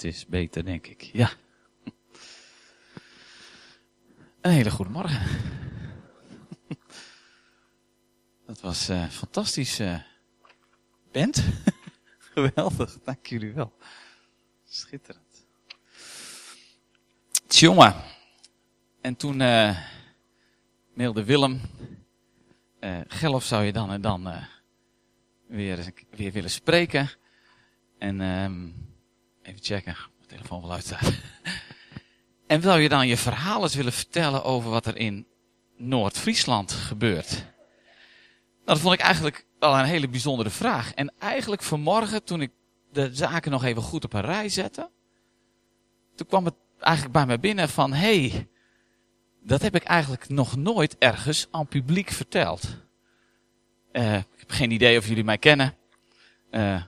Het is beter, denk ik. Ja. Een hele goede morgen. Dat was uh, fantastisch. Uh, band. Geweldig, dank jullie wel. Schitterend. Tjonge. En toen uh, mailde Willem. Gelf zou je dan en dan weer, weer willen spreken. En um, even checken, mijn telefoon wel uitstaat. en wil je dan je verhaal eens willen vertellen over wat er in Noord-Friesland gebeurt? Nou, dat vond ik eigenlijk wel een hele bijzondere vraag. En eigenlijk vanmorgen, toen ik de zaken nog even goed op een rij zette, toen kwam het eigenlijk bij mij binnen van, hé, hey, dat heb ik eigenlijk nog nooit ergens aan publiek verteld. Uh, ik heb geen idee of jullie mij kennen. Uh,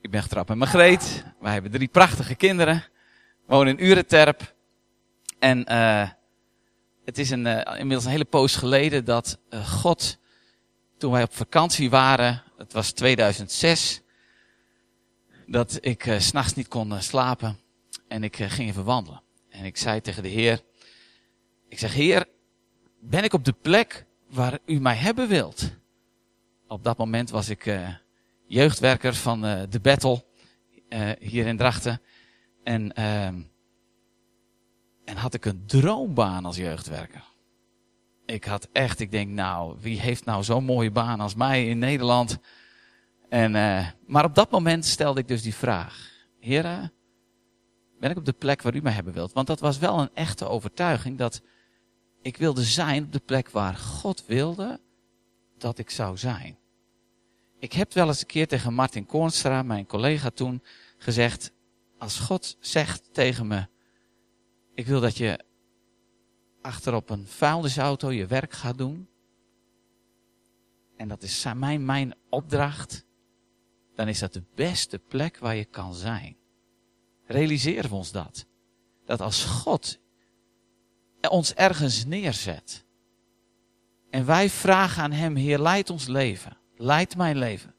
ik ben getrouwd met Margreet. Wij hebben drie prachtige kinderen. Wonen in Ureterp. En uh, het is een, inmiddels een hele poos geleden dat God, toen wij op vakantie waren, het was 2006, dat ik s s'nachts niet kon slapen. En ik ging even wandelen. En ik zei tegen de Heer, ik zeg, Heer, ben ik op de plek waar u mij hebben wilt? Op dat moment was ik jeugdwerker van uh, de Battle uh, hier in Drachten. En, ehm, en had ik een droombaan als jeugdwerker. Ik had echt, ik denk, nou, wie heeft nou zo'n mooie baan als mij in Nederland? En, maar op dat moment stelde ik dus die vraag. Heren, ben ik op de plek waar u mij hebben wilt? Want dat was wel een echte overtuiging dat ik wilde zijn op de plek waar God wilde dat ik zou zijn. Ik heb wel eens een keer tegen Martin Koornstra, mijn collega toen, gezegd, als God zegt tegen me, ik wil dat je achterop een vuilnisauto je werk gaat doen, en dat is mijn, mijn opdracht, dan is dat de beste plek waar je kan zijn. Realiseren we ons dat? Dat als God ons ergens neerzet. En wij vragen aan Hem, Heer, leid ons leven. Leid mijn leven.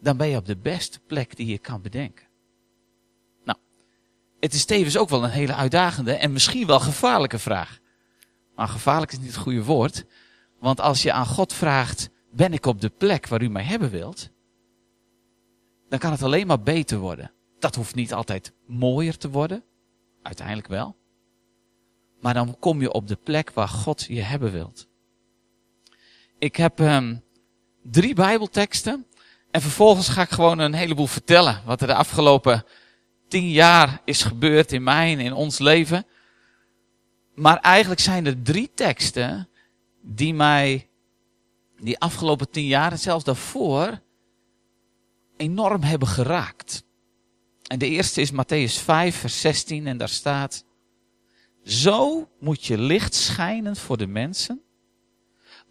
Dan ben je op de beste plek die je kan bedenken. Nou, het is tevens ook wel een hele uitdagende en misschien wel gevaarlijke vraag. Maar gevaarlijk is niet het goede woord. Want als je aan God vraagt, ben ik op de plek waar u mij hebben wilt? Dan kan het alleen maar beter worden. Dat hoeft niet altijd mooier te worden. Uiteindelijk wel. Maar dan kom je op de plek waar God je hebben wilt. Ik heb um, drie Bijbelteksten. En vervolgens ga ik gewoon een heleboel vertellen. Wat er de afgelopen tien jaar is gebeurd in mijn, in ons leven. Maar eigenlijk zijn er drie teksten die mij die afgelopen tien jaar en zelfs daarvoor enorm hebben geraakt. En de eerste is Matthäus 5, vers 16 en daar staat. Zo moet je licht schijnen voor de mensen,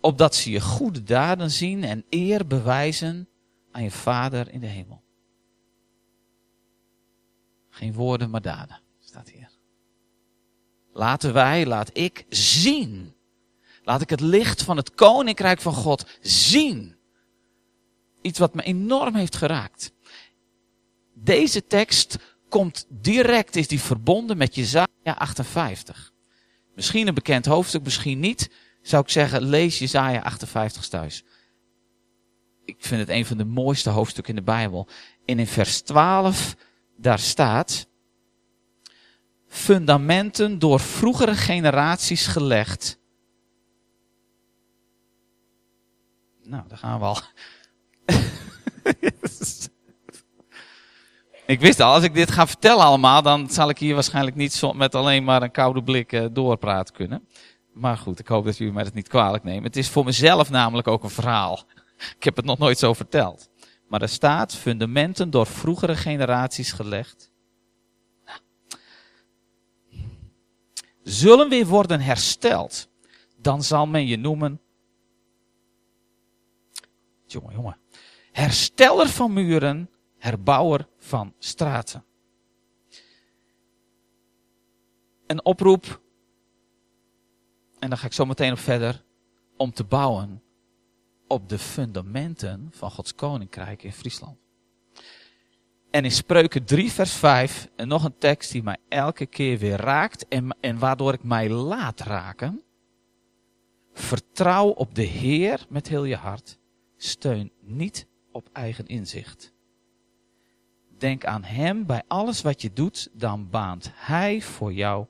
opdat ze je goede daden zien en eer bewijzen aan je Vader in de hemel. Geen woorden, maar daden, staat hier. Laten wij, laat ik zien. Laat ik het licht van het koninkrijk van God zien. Iets wat me enorm heeft geraakt. Deze tekst komt direct, is die verbonden met Jezaja 58. Misschien een bekend hoofdstuk, misschien niet. Zou ik zeggen, lees Jezaja 58 thuis. Ik vind het een van de mooiste hoofdstukken in de Bijbel. En in vers 12, daar staat, fundamenten door vroegere generaties gelegd. Nou, daar gaan we al. Ik wist al, als ik dit ga vertellen allemaal, dan zal ik hier waarschijnlijk niet met alleen maar een koude blik uh, doorpraten kunnen. Maar goed, ik hoop dat jullie mij dat niet kwalijk nemen. Het is voor mezelf namelijk ook een verhaal. Ik heb het nog nooit zo verteld. Maar er staat fundamenten door vroegere generaties gelegd. Zullen weer worden hersteld, dan zal men je noemen. Jongen, jongen. Hersteller van muren herbouwer van straten. Een oproep, en dan ga ik zo meteen op verder, om te bouwen op de fundamenten van Gods koninkrijk in Friesland. En in Spreuken 3, vers 5, en nog een tekst die mij elke keer weer raakt en, en waardoor ik mij laat raken. Vertrouw op de Heer met heel je hart. Steun niet op eigen inzicht. Denk aan Hem bij alles wat je doet, dan baant Hij voor jou.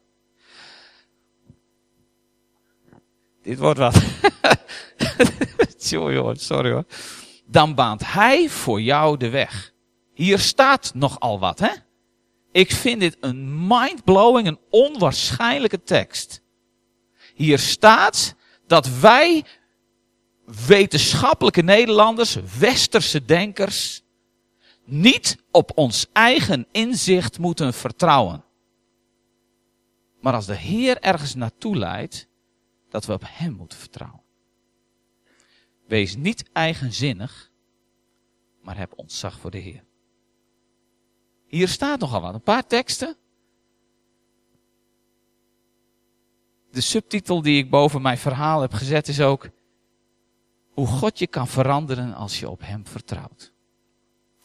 Dit wordt wat. sorry hoor. Dan baant Hij voor jou de weg. Hier staat nogal wat, hè? Ik vind dit een mindblowing, een onwaarschijnlijke tekst. Hier staat dat wij wetenschappelijke Nederlanders, westerse denkers, niet op ons eigen inzicht moeten vertrouwen. Maar als de Heer ergens naartoe leidt, dat we op Hem moeten vertrouwen. Wees niet eigenzinnig, maar heb ontzag voor de Heer. Hier staat nogal wat, een paar teksten. De subtitel die ik boven mijn verhaal heb gezet is ook hoe God je kan veranderen als je op Hem vertrouwt.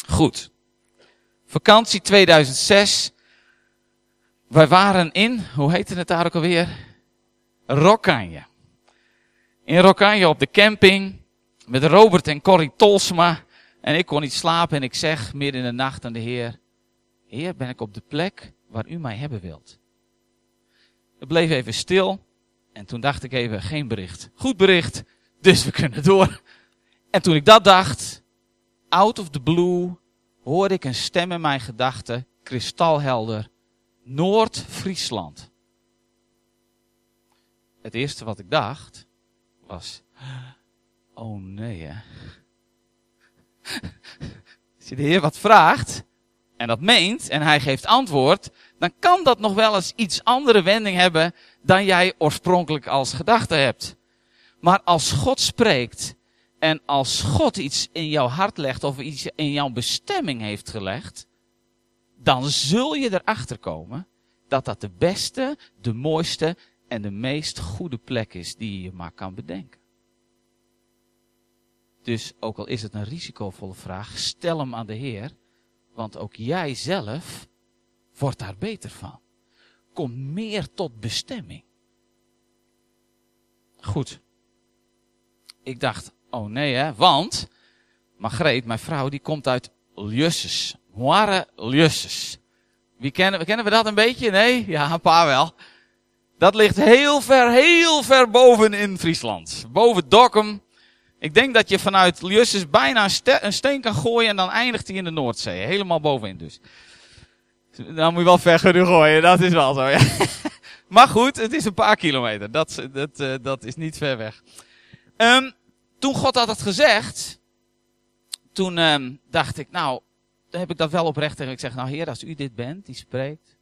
Goed. Vakantie 2006. Wij waren in, hoe heette het daar ook alweer? Rokanje. In Rokanje op de camping met Robert en Corrie Tolsma. En ik kon niet slapen en ik zeg midden in de nacht aan de Heer, Heer, ben ik op de plek waar u mij hebben wilt? Het bleef even stil en toen dacht ik even, geen bericht. Goed bericht, dus we kunnen door. En toen ik dat dacht, out of the blue, hoorde ik een stem in mijn gedachten, kristalhelder, Noord-Friesland. Het eerste wat ik dacht was, oh nee hè. Als je de Heer wat vraagt, en dat meent, en hij geeft antwoord, dan kan dat nog wel eens iets andere wending hebben dan jij oorspronkelijk als gedachte hebt. Maar als God spreekt en als God iets in jouw hart legt of iets in jouw bestemming heeft gelegd, dan zul je erachter komen dat dat de beste, de mooiste en de meest goede plek is die je maar kan bedenken. Dus ook al is het een risicovolle vraag, stel hem aan de Heer, want ook jij zelf wordt daar beter van. Kom meer tot bestemming. Goed. Ik dacht, oh nee hè, want Margreet, mijn vrouw, die komt uit Ljusses. Moire Ljusses. Wie kennen, kennen we dat een beetje? Nee? Ja, een paar wel. Dat ligt heel ver, heel ver boven in Friesland. Boven Dokkum. Ik denk dat je vanuit Ljusses bijna een steen kan gooien en dan eindigt hij in de Noordzee. Helemaal bovenin dus. Dan moet je wel ver gooien, dat is wel zo. Ja. Maar goed, het is een paar kilometer. Dat, dat, uh, dat is niet ver weg. Um, toen God had het gezegd, toen um, dacht ik, nou, dan heb ik dat wel oprecht tegen ik zeg, nou heer, als u dit bent, die spreekt,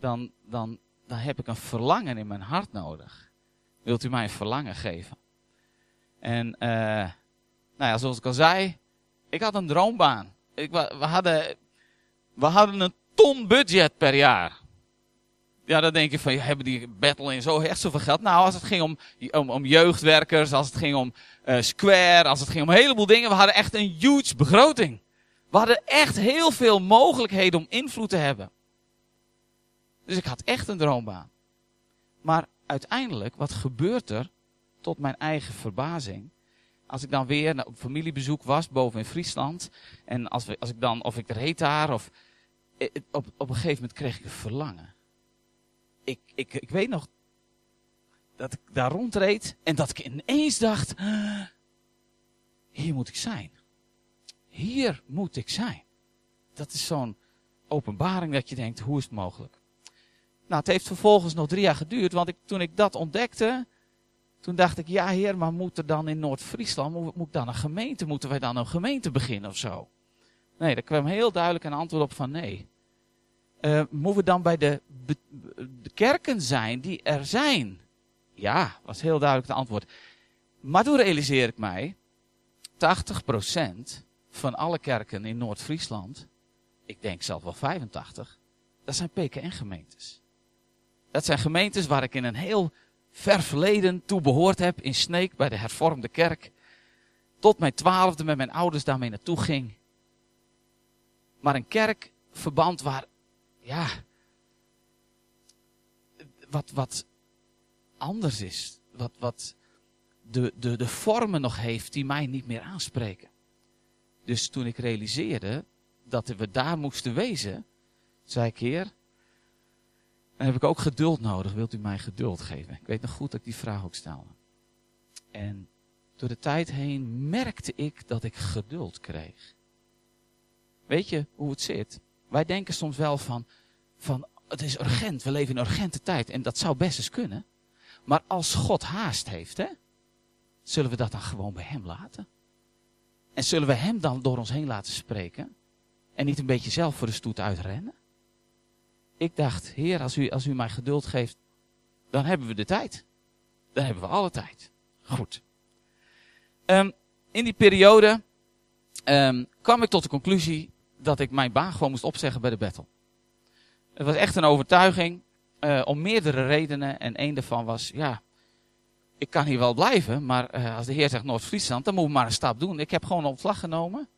dan, dan, dan heb ik een verlangen in mijn hart nodig. Wilt u mij een verlangen geven? En, uh, nou ja, zoals ik al zei, ik had een droombaan. Ik, we, hadden, we hadden een ton budget per jaar. Ja, dan denk je van, hebben die battle in zo echt zoveel geld? Nou, als het ging om, om, om jeugdwerkers, als het ging om uh, Square, als het ging om heleboel dingen, we hadden echt een huge begroting. We hadden echt heel veel mogelijkheden om invloed te hebben. Dus ik had echt een droombaan. Maar uiteindelijk, wat gebeurt er tot mijn eigen verbazing? Als ik dan weer op familiebezoek was boven in Friesland. En als, we, als ik dan, of ik reed daar, of eh, op, op een gegeven moment kreeg ik een verlangen ik, ik, ik weet nog dat ik daar rondreed en dat ik ineens dacht, hier moet ik zijn. Hier moet ik zijn. Dat is zo'n openbaring dat je denkt, hoe is het mogelijk? Nou, het heeft vervolgens nog drie jaar geduurd, want ik, toen ik dat ontdekte, toen dacht ik, ja heer, maar moet er dan in Noord-Friesland, moet, moet dan een gemeente, moeten wij dan een gemeente beginnen of zo? Nee, daar kwam heel duidelijk een antwoord op van nee. Uh, moeten we dan bij de, de kerken zijn die er zijn? Ja, was heel duidelijk het antwoord. Maar toen realiseer ik mij, 80% van alle kerken in Noord-Friesland, ik denk zelf wel 85, dat zijn PKN-gemeentes. Dat zijn gemeentes waar ik in een heel ver verleden toe behoord heb, in Sneek bij de hervormde kerk. Tot mijn twaalfde met mijn ouders daarmee naartoe ging. maar een kerkverband waar, ja, wat, wat anders is. Wat, wat de, de, de vormen nog heeft die mij niet meer aanspreken. Dus toen ik realiseerde dat we daar moesten wezen, zei ik, heer, dan heb ik ook geduld nodig. Wilt u mij geduld geven? Ik weet nog goed dat ik die vraag ook stelde. En door de tijd heen merkte ik dat ik geduld kreeg. Weet je hoe het zit? Wij denken soms wel van, van het is urgent, we leven in urgente tijd. En dat zou best eens kunnen. Maar als God haast heeft, hè, zullen we dat dan gewoon bij Hem laten? En zullen we Hem dan door ons heen laten spreken? En niet een beetje zelf voor de stoet uitrennen? Ik dacht, Heer, als u, als u mij geduld geeft, dan hebben we de tijd. Dan hebben we alle tijd. Goed. Um, in die periode um, kwam ik tot de conclusie dat ik mijn baan gewoon moest opzeggen bij de battle. Het was echt een overtuiging, uh, om meerdere redenen. En één daarvan was, ja, ik kan hier wel blijven, maar uh, als de Heer zegt Noord-Friesland, dan moet ik maar een stap doen. Ik heb gewoon een ontslag genomen.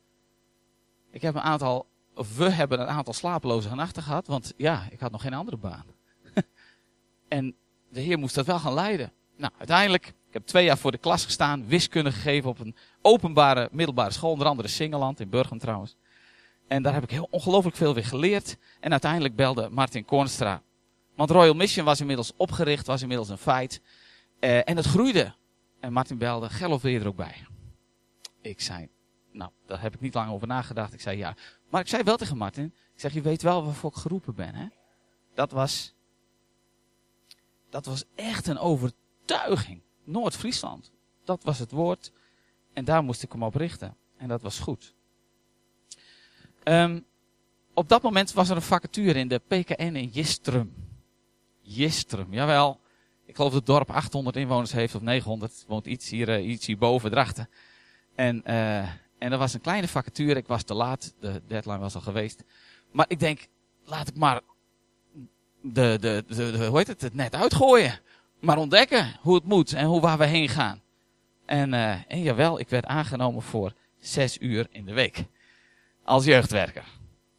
Ik heb een aantal, of we hebben een aantal slapeloze nachten gehad, want ja, ik had nog geen andere baan. en de Heer moest dat wel gaan leiden. Nou, uiteindelijk, ik heb twee jaar voor de klas gestaan, wiskunde gegeven op een openbare middelbare school, onder andere Singeland, in Burgum trouwens. En daar heb ik heel ongelooflijk veel weer geleerd. En uiteindelijk belde Martin Kornstra. Want Royal Mission was inmiddels opgericht, was inmiddels een feit. Uh, en het groeide. En Martin belde, Geloof wil je er ook bij? Ik zei, nou, daar heb ik niet lang over nagedacht. Ik zei ja. Maar ik zei wel tegen Martin, ik zeg, je weet wel waarvoor ik geroepen ben, hè? Dat was, dat was echt een overtuiging. Noord-Friesland. Dat was het woord. En daar moest ik hem op richten. En dat was goed. Um, op dat moment was er een vacature in de PKN in Jistrum. Jistrum, jawel. Ik geloof dat het dorp 800 inwoners heeft of 900. Woont iets hier, uh, iets hierboven Drachten. En, uh, en er was een kleine vacature. Ik was te laat. De deadline was al geweest. Maar ik denk, laat ik maar de, de, de, de hoe heet het, het net uitgooien. Maar ontdekken hoe het moet en hoe waar we heen gaan. En, uh, en jawel, ik werd aangenomen voor zes uur in de week als jeugdwerker.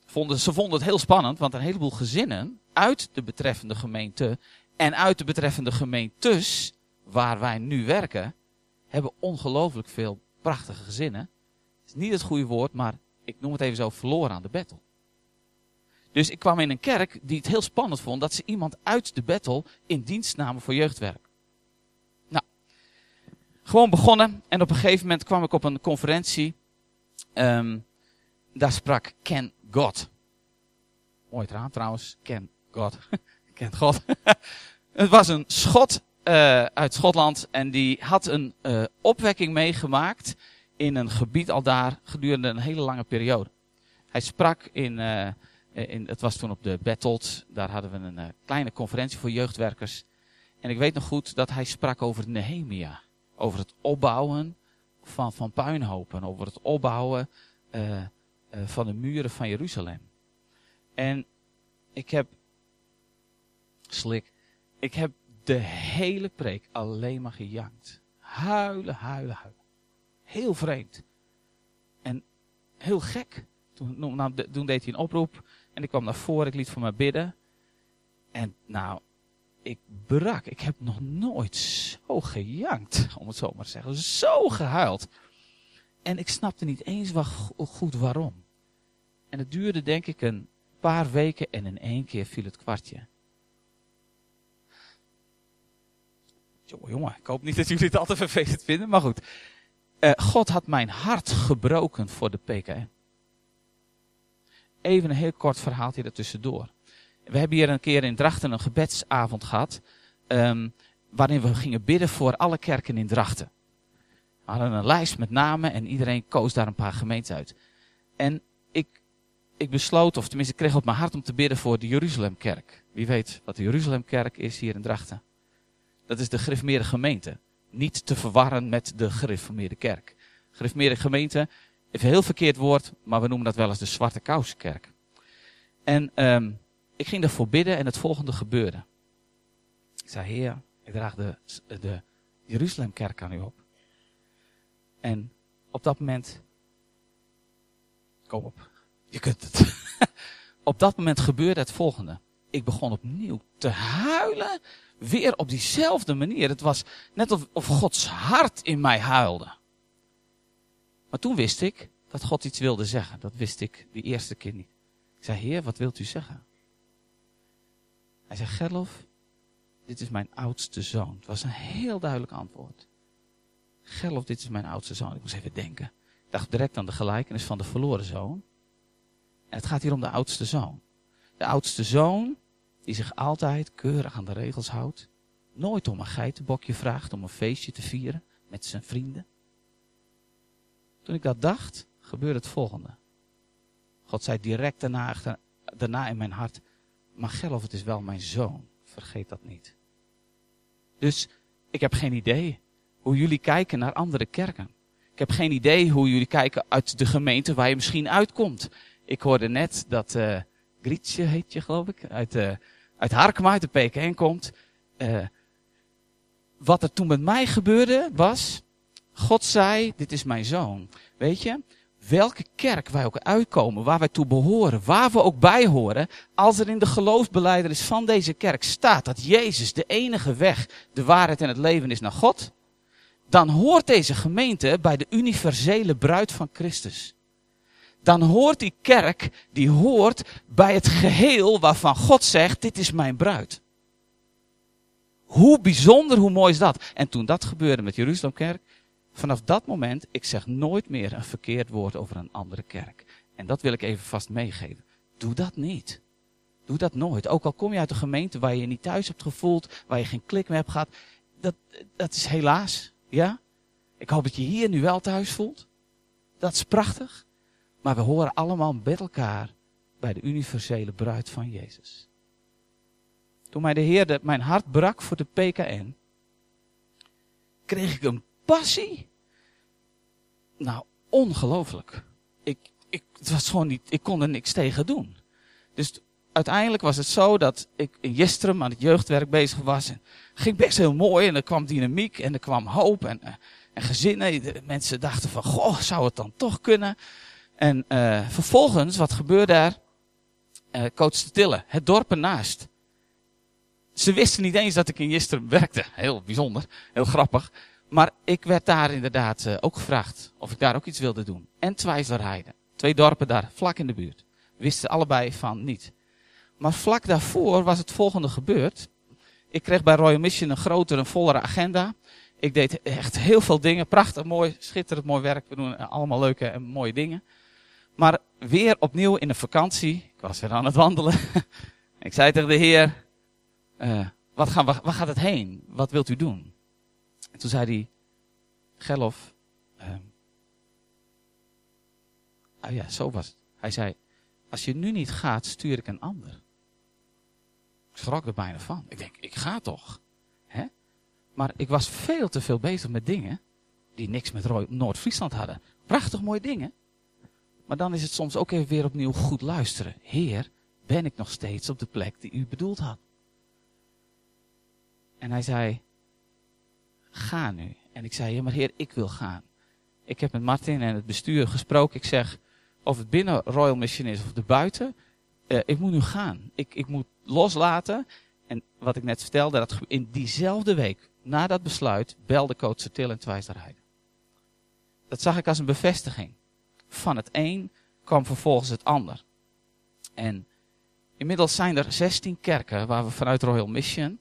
Vonden, ze vonden het heel spannend, want een heleboel gezinnen uit de betreffende gemeente en uit de betreffende gemeentes waar wij nu werken, hebben ongelooflijk veel prachtige gezinnen. Niet het goede woord, maar ik noem het even zo verloren aan de battle. Dus ik kwam in een kerk die het heel spannend vond dat ze iemand uit de battle in dienst namen voor jeugdwerk. Nou, gewoon begonnen en op een gegeven moment kwam ik op een conferentie. Um, daar sprak Ken God. Mooi eraan trouwens, Ken God. Ken God. het was een Schot uh, uit Schotland en die had een uh, opwekking meegemaakt in een gebied al daar gedurende een hele lange periode. Hij sprak in, uh, in het was toen op de Battled, daar hadden we een kleine conferentie voor jeugdwerkers. En ik weet nog goed dat hij sprak over Nehemia. Over het opbouwen van, van puinhopen. Over het opbouwen uh, van de muren van Jeruzalem. En ik heb, slik, ik heb de hele preek alleen maar gejankt. Huilen, huilen, huilen. Heel vreemd. En heel gek. Toen, nou, toen deed hij een oproep en ik kwam naar voren, ik liet voor me bidden. En nou, ik brak. Ik heb nog nooit zo gejankt, om het zo maar te zeggen. Zo gehuild. En ik snapte niet eens wat goed waarom. En het duurde denk ik een paar weken en in één keer viel het kwartje. Jongen, jongen, ik hoop niet dat jullie het altijd vervelend vinden, maar goed. Uh, God had mijn hart gebroken voor de PKN. Even een heel kort verhaaltje ertussendoor. We hebben hier een keer in Drachten een gebedsavond gehad. Um, waarin we gingen bidden voor alle kerken in Drachten. We hadden een lijst met namen en iedereen koos daar een paar gemeenten uit. En ik ik besloot, of tenminste ik kreeg op mijn hart om te bidden voor de Jeruzalemkerk. Wie weet wat de Jeruzalemkerk is hier in Drachten. Dat is de gereformeerde gemeente. Niet te verwarren met de gereformeerde kerk. Gereformeerde gemeente, even heel verkeerd woord, maar we noemen dat wel eens de Zwarte Kousenkerk. En um, ik ging daarvoor bidden en het volgende gebeurde. Ik zei, heer, ik draag de, de Jeruzalemkerk aan u op. En op dat moment, kom op, je kunt het. op dat moment gebeurde het volgende. Ik begon opnieuw te huilen. Weer op diezelfde manier. Het was net of, of Gods hart in mij huilde. Maar toen wist ik dat God iets wilde zeggen. Dat wist ik die eerste keer niet. Ik zei, Heer, wat wilt u zeggen? Hij zei, Gerlof, dit is mijn oudste zoon. Het was een heel duidelijk antwoord. Gerlof, dit is mijn oudste zoon. Ik moest even denken. Ik dacht direct aan de gelijkenis van de verloren zoon. En het gaat hier om de oudste zoon. De oudste zoon die zich altijd keurig aan de regels houdt. Nooit om een geitenbokje vraagt om een feestje te vieren met zijn vrienden. Toen ik dat dacht, gebeurde het volgende. God zei direct daarna, daarna in mijn hart, maar Geloof, het is wel mijn zoon. Vergeet dat niet. Dus ik heb geen idee hoe jullie kijken naar andere kerken. Ik heb geen idee hoe jullie kijken uit de gemeente waar je misschien uitkomt. Ik hoorde net dat uh, Grietje heet je geloof ik, uit, uh, uit Harkema, uit de PKN komt. Uh, wat er toen met mij gebeurde was, God zei, dit is mijn zoon. Weet je, welke kerk wij ook uitkomen, waar wij toe behoren, waar we ook bij horen, als er in de geloofsbeleidenis van deze kerk staat dat Jezus de enige weg, de waarheid en het leven is naar God, dan hoort deze gemeente bij de universele bruid van Christus. Dan hoort die kerk, die hoort bij het geheel waarvan God zegt, dit is mijn bruid. Hoe bijzonder, hoe mooi is dat? En toen dat gebeurde met Jeruzalemkerk, vanaf dat moment, ik zeg nooit meer een verkeerd woord over een andere kerk. En dat wil ik even vast meegeven. Doe dat niet. Doe dat nooit. Ook al kom je uit een gemeente waar je je niet thuis hebt gevoeld, waar je geen klik meer hebt gehad. Dat, dat is helaas, ja. Ik hoop dat je hier nu wel thuis voelt. Dat is prachtig. Maar we horen allemaal met elkaar bij de universele bruid van Jezus. Toen mij de Heer mijn hart brak voor de PKN, kreeg ik een passie. Nou, ongelooflijk. Ik, ik, het was gewoon niet, ik kon er niks tegen doen. Dus uiteindelijk was het zo dat ik in Jestrum aan het jeugdwerk bezig was. En ging best heel mooi en er kwam dynamiek en er kwam hoop en, eh, en gezinnen. Mensen dachten van, goh, zou het dan toch kunnen? En uh, vervolgens, wat gebeurde er? Uh, Coach Tille, het dorp ernaast. Ze wisten niet eens dat ik in Jestrum werkte. Heel bijzonder, heel grappig. Maar ik werd daar inderdaad uh, ook gevraagd of ik daar ook iets wilde doen. En Twijzelrijden. Twee dorpen daar, vlak in de buurt. Wisten allebei van niet. Maar vlak daarvoor was het volgende gebeurd. Ik kreeg bij Royal Mission een grotere, een vollere agenda. Ik deed echt heel veel dingen. Prachtig, mooi, schitterend mooi werk. We doen allemaal leuke en mooie dingen. Maar weer opnieuw in een vakantie. Ik was weer aan het wandelen. ik zei tegen de Heer, uh, wat gaan waar gaat het heen? Wat wilt u doen? En toen zei hij, Gelof, uh, ah ja, zo was het. Hij zei, als je nu niet gaat, stuur ik een ander. Ik schrok er bijna van. Ik denk, ik ga toch. Hè? Maar ik was veel te veel bezig met dingen die niks met Noord-Friesland hadden. Prachtig mooie dingen. Maar dan is het soms ook even weer opnieuw goed luisteren. Heer, ben ik nog steeds op de plek die u bedoeld had? En hij zei, ga nu. En ik zei, ja maar heer, ik wil gaan. Ik heb met Martin en het bestuur gesproken. Ik zeg, of het binnen Royal Mission is of de buiten, uh, ik moet nu gaan. Ik, ik moet loslaten. En wat ik net vertelde, dat in diezelfde week, na dat besluit, belde coach Til en Twijsterheide. Dat zag ik als een bevestiging. Van het een kwam vervolgens het ander. En inmiddels zijn er 16 kerken waar we vanuit Royal Mission,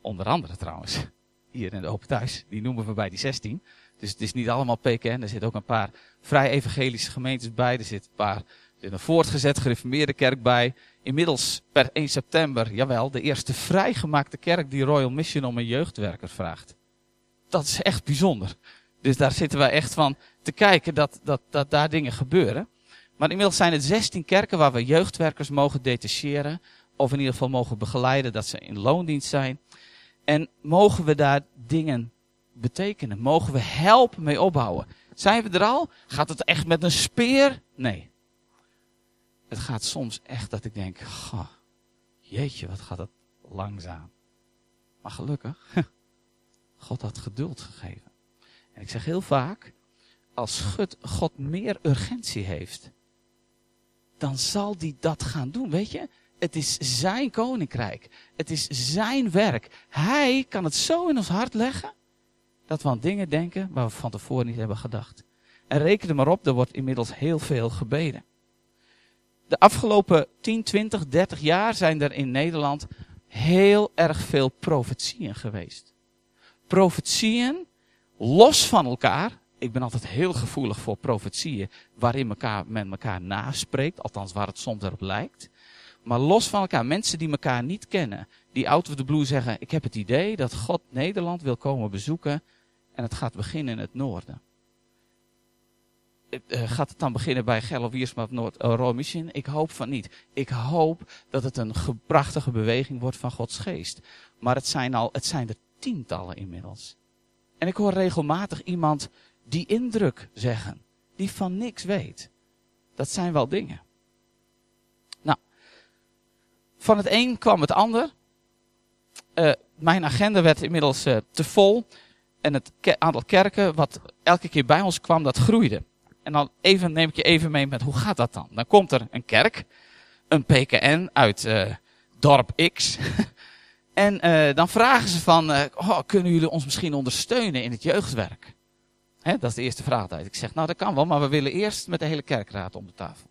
onder andere trouwens, hier in de Open Thuis, die noemen we bij die 16. Dus het is niet allemaal PKN, er zitten ook een paar vrij evangelische gemeentes bij, er zit een paar, er een voortgezet gereformeerde kerk bij. Inmiddels per 1 september, jawel, de eerste vrijgemaakte kerk die Royal Mission om een jeugdwerker vraagt. Dat is echt bijzonder. Dus daar zitten wij echt van te kijken dat, dat, dat daar dingen gebeuren. Maar inmiddels zijn het 16 kerken waar we jeugdwerkers mogen detacheren. Of in ieder geval mogen begeleiden dat ze in loondienst zijn. En mogen we daar dingen betekenen? Mogen we helpen mee opbouwen? Zijn we er al? Gaat het echt met een speer? Nee. Het gaat soms echt dat ik denk, goh, jeetje, wat gaat het langzaam. Maar gelukkig, God had geduld gegeven. En ik zeg heel vaak, als God meer urgentie heeft, dan zal die dat gaan doen. Weet je, het is zijn koninkrijk. Het is zijn werk. Hij kan het zo in ons hart leggen dat we aan dingen denken waar we van tevoren niet hebben gedacht. En reken er maar op, er wordt inmiddels heel veel gebeden. De afgelopen 10, 20, 30 jaar zijn er in Nederland heel erg veel profetieën geweest. Profetieën los van elkaar. Ik ben altijd heel gevoelig voor profetieën waarin elkaar, men elkaar naspreekt, althans waar het soms erop lijkt. Maar los van elkaar, mensen die elkaar niet kennen, die out of the blue zeggen, ik heb het idee dat God Nederland wil komen bezoeken en het gaat beginnen in het noorden. Uh, gaat het dan beginnen bij Gerlo Wiersma Noord Mission? Ik hoop van niet. Ik hoop dat het een prachtige beweging wordt van Gods geest. Maar het zijn, al, het zijn er tientallen inmiddels. En ik hoor regelmatig iemand die indruk zeggen, die van niks weet. Dat zijn wel dingen. Nou, van het een kwam het ander. Uh, mijn agenda werd inmiddels uh, te vol. En het aantal kerken wat elke keer bij ons kwam, dat groeide. En dan even, neem ik je even mee met hoe gaat dat dan? Dan komt er een kerk, een PKN uit uh, dorp X. en uh, dan vragen ze van, uh, oh, kunnen jullie ons misschien ondersteunen in het jeugdwerk? Hè, dat is de eerste vraag. Ik zeg, nou dat kan wel, maar we willen eerst met de hele kerkraad om de tafel.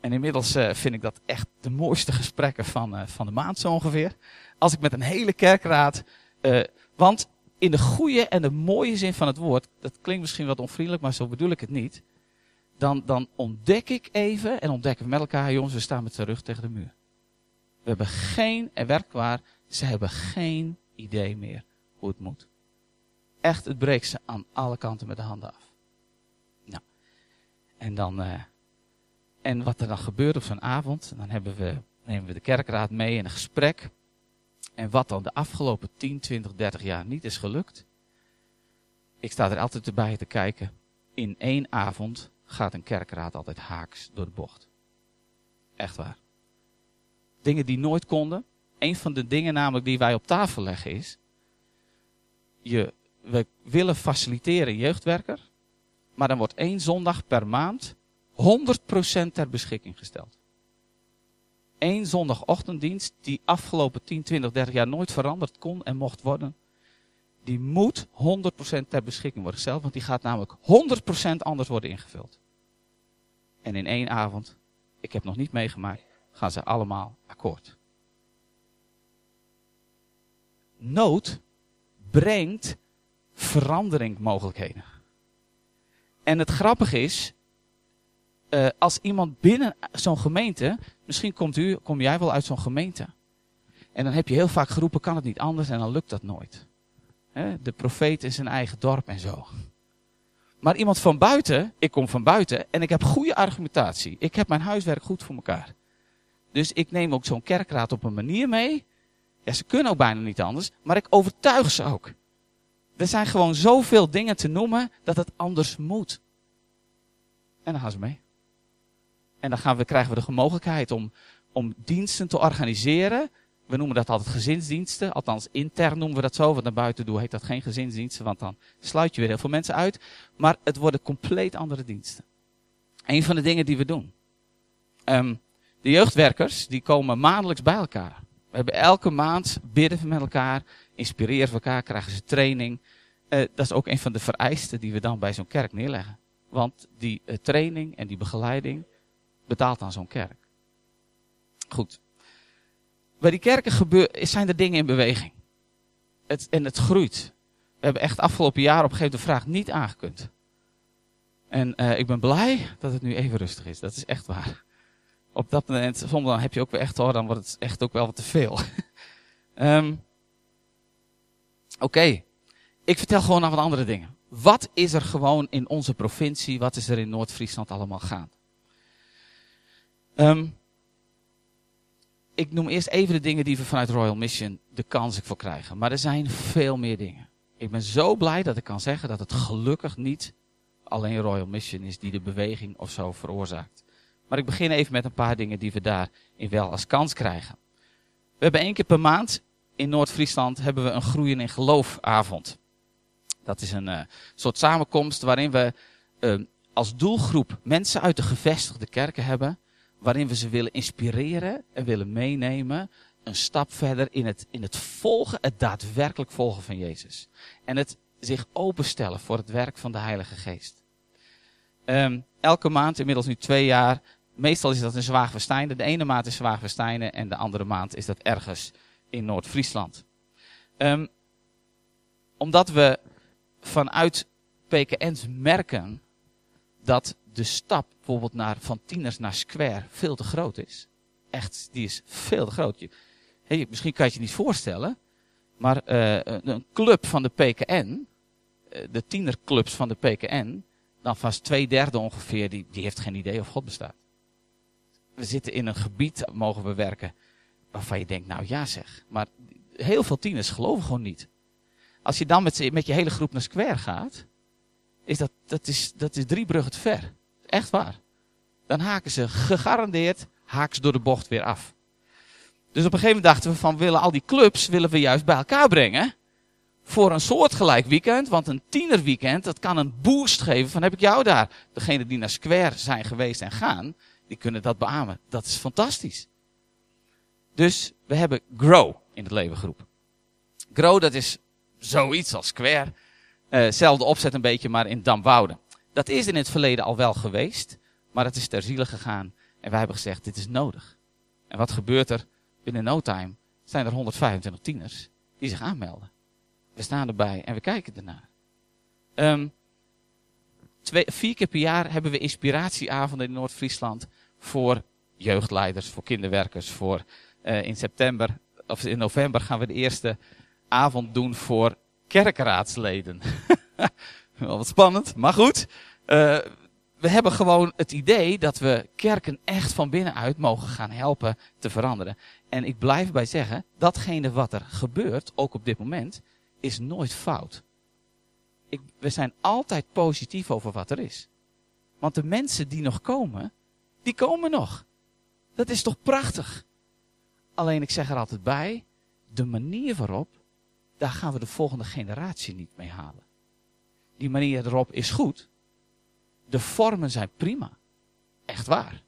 En inmiddels vind ik dat echt de mooiste gesprekken van, van de maand zo ongeveer. Als ik met een hele kerkraad, want in de goede en de mooie zin van het woord, dat klinkt misschien wat onvriendelijk, maar zo bedoel ik het niet. Dan, dan ontdek ik even en ontdekken we met elkaar, jongens, we staan met z'n rug tegen de muur. We hebben geen, en werkbaar, ze hebben geen idee meer hoe het moet. Echt, het breekt ze aan alle kanten met de handen af. Nou, en dan, uh, en wat er dan gebeurt op zo'n avond, dan hebben we, nemen we de kerkraad mee in een gesprek. En wat dan de afgelopen 10, 20, 30 jaar niet is gelukt. Ik sta er altijd erbij te kijken. In één avond gaat een kerkraad altijd haaks door de bocht. Echt waar. Dingen die nooit konden. Een van de dingen namelijk die wij op tafel leggen is. Je, we willen faciliteren jeugdwerker. Maar dan wordt één zondag per maand 100% ter beschikking gesteld één zondagochtenddienst die afgelopen 10, 20, 30 jaar nooit veranderd kon en mocht worden. Die moet 100% ter beschikking worden gesteld, want die gaat namelijk 100% anders worden ingevuld. En in één avond, ik heb nog niet meegemaakt, gaan ze allemaal akkoord. Nood brengt verandering mogelijkheden. En het grappige is, uh, als iemand binnen zo'n gemeente, misschien komt u, kom jij wel uit zo'n gemeente. En dan heb je heel vaak geroepen, kan het niet anders en dan lukt dat nooit. de profeet in zijn eigen dorp en zo. Maar iemand van buiten, ik kom van buiten en ik heb goede argumentatie. Ik heb mijn huiswerk goed voor elkaar. Dus ik neem ook zo'n kerkraad op een manier mee. Ja, ze kunnen ook bijna niet anders, maar ik overtuig ze ook. Er zijn gewoon zoveel dingen te noemen dat het anders moet. En dan gaan ze mee. En dan gaan we, krijgen we de mogelijkheid om, om diensten te organiseren. We noemen dat altijd gezinsdiensten. Althans, intern noemen we dat zo. Want naar buiten doen heet dat geen gezinsdiensten. Want dan sluit je weer heel veel mensen uit. Maar het worden compleet andere diensten. Een van de dingen die we doen. Um, de jeugdwerkers, die komen maandelijks bij elkaar. We hebben elke maand bidden we met elkaar. Inspireren we elkaar, krijgen ze training. Uh, dat is ook een van de vereisten die we dan bij zo'n kerk neerleggen. Want die uh, training en die begeleiding, betaalt aan zo'n kerk. Goed. Bij die kerken gebeur, zijn er dingen in beweging. Het, en het groeit. We hebben echt afgelopen jaar op een gegeven moment de vraag niet aangekund. En uh, ik ben blij dat het nu even rustig is. Dat is echt waar. Op dat moment, soms dan heb je ook weer echt hoor, dan wordt het echt ook wel wat te veel. um, Oké. Okay. Ik vertel gewoon nog wat andere dingen. Wat is er gewoon in onze provincie, wat is er in Noord-Friesland allemaal gaande? Um, ik noem eerst even de dingen die we vanuit Royal Mission de kans voor krijgen. Maar er zijn veel meer dingen. Ik ben zo blij dat ik kan zeggen dat het gelukkig niet alleen Royal Mission is die de beweging of zo veroorzaakt. Maar ik begin even met een paar dingen die we daarin wel als kans krijgen. We hebben één keer per maand in Noord-Friesland hebben we een groeien in geloofavond. Dat is een uh, soort samenkomst waarin we uh, als doelgroep mensen uit de gevestigde kerken hebben waarin we ze willen inspireren en willen meenemen een stap verder in het, in het volgen, het daadwerkelijk volgen van Jezus. En het zich openstellen voor het werk van de Heilige Geest. Um, elke maand, inmiddels nu twee jaar, meestal is dat in Zwaagverstijnen. De ene maand is Zwaagverstijnen en de andere maand is dat ergens in Noord-Friesland. Um, omdat we vanuit PKN's merken dat de stap bijvoorbeeld naar, van tieners naar square veel te groot is. Echt, die is veel te groot. Hey, misschien kan je het je niet voorstellen, maar uh, een club van de PKN, uh, de tienerclubs van de PKN, dan vast twee derde ongeveer, die, die heeft geen idee of God bestaat. We zitten in een gebied, mogen we werken, waarvan je denkt, nou ja zeg, maar heel veel tieners geloven gewoon niet. Als je dan met, met je hele groep naar Square gaat, is dat, dat, is, dat is drie bruggen ver. Echt waar. Dan haken ze gegarandeerd haaks door de bocht weer af. Dus op een gegeven moment dachten we van, willen al die clubs willen we juist bij elkaar brengen. Voor een soortgelijk weekend, want een tienerweekend, dat kan een boost geven van heb ik jou daar. Degenen die naar Square zijn geweest en gaan, die kunnen dat beamen. Dat is fantastisch. Dus we hebben Grow in het leven geroepen. Grow, dat is zoiets als Square. Uh, zelfde opzet een beetje, maar in Damwouden. Dat is in het verleden al wel geweest, maar het is ter ziele gegaan. En wij hebben gezegd, dit is nodig. En wat gebeurt er? Binnen no time zijn er 125 tieners die zich aanmelden. We staan erbij en we kijken ernaar. Um, twee, vier keer per jaar hebben we inspiratieavonden in Noord-Friesland voor jeugdleiders, voor kinderwerkers. Voor, uh, in september of in november gaan we de eerste avond doen voor kerkraadsleden. Wel wat spannend, maar goed. Uh, we hebben gewoon het idee dat we kerken echt van binnenuit mogen gaan helpen te veranderen. En ik blijf bij zeggen, datgene wat er gebeurt, ook op dit moment, is nooit fout. Ik, we zijn altijd positief over wat er is. Want de mensen die nog komen, die komen nog. Dat is toch prachtig? Alleen ik zeg er altijd bij, de manier waarop, daar gaan we de volgende generatie niet mee halen. Die manier erop is goed. De vormen zijn prima. Echt waar.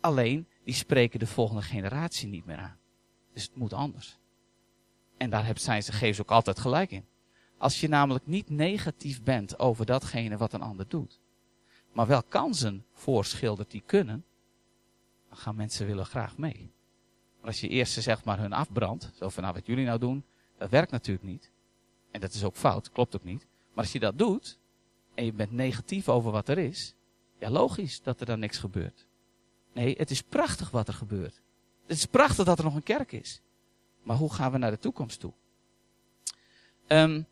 Alleen, die spreken de volgende generatie niet meer aan. Dus het moet anders. En daar zijn ze, geven ze ook altijd gelijk in. Als je namelijk niet negatief bent over datgene wat een ander doet, maar wel kansen voorschildert die kunnen, dan gaan mensen willen graag mee. Maar als je eerst zeg maar hun afbrandt, zo van nou wat jullie nou doen, dat werkt natuurlijk niet. En dat is ook fout, klopt ook niet. Maar als je dat doet, en je bent negatief over wat er is, ja logisch dat er dan niks gebeurt. Nee, het is prachtig wat er gebeurt. Het is prachtig dat er nog een kerk is. Maar hoe gaan we naar de toekomst toe? Um,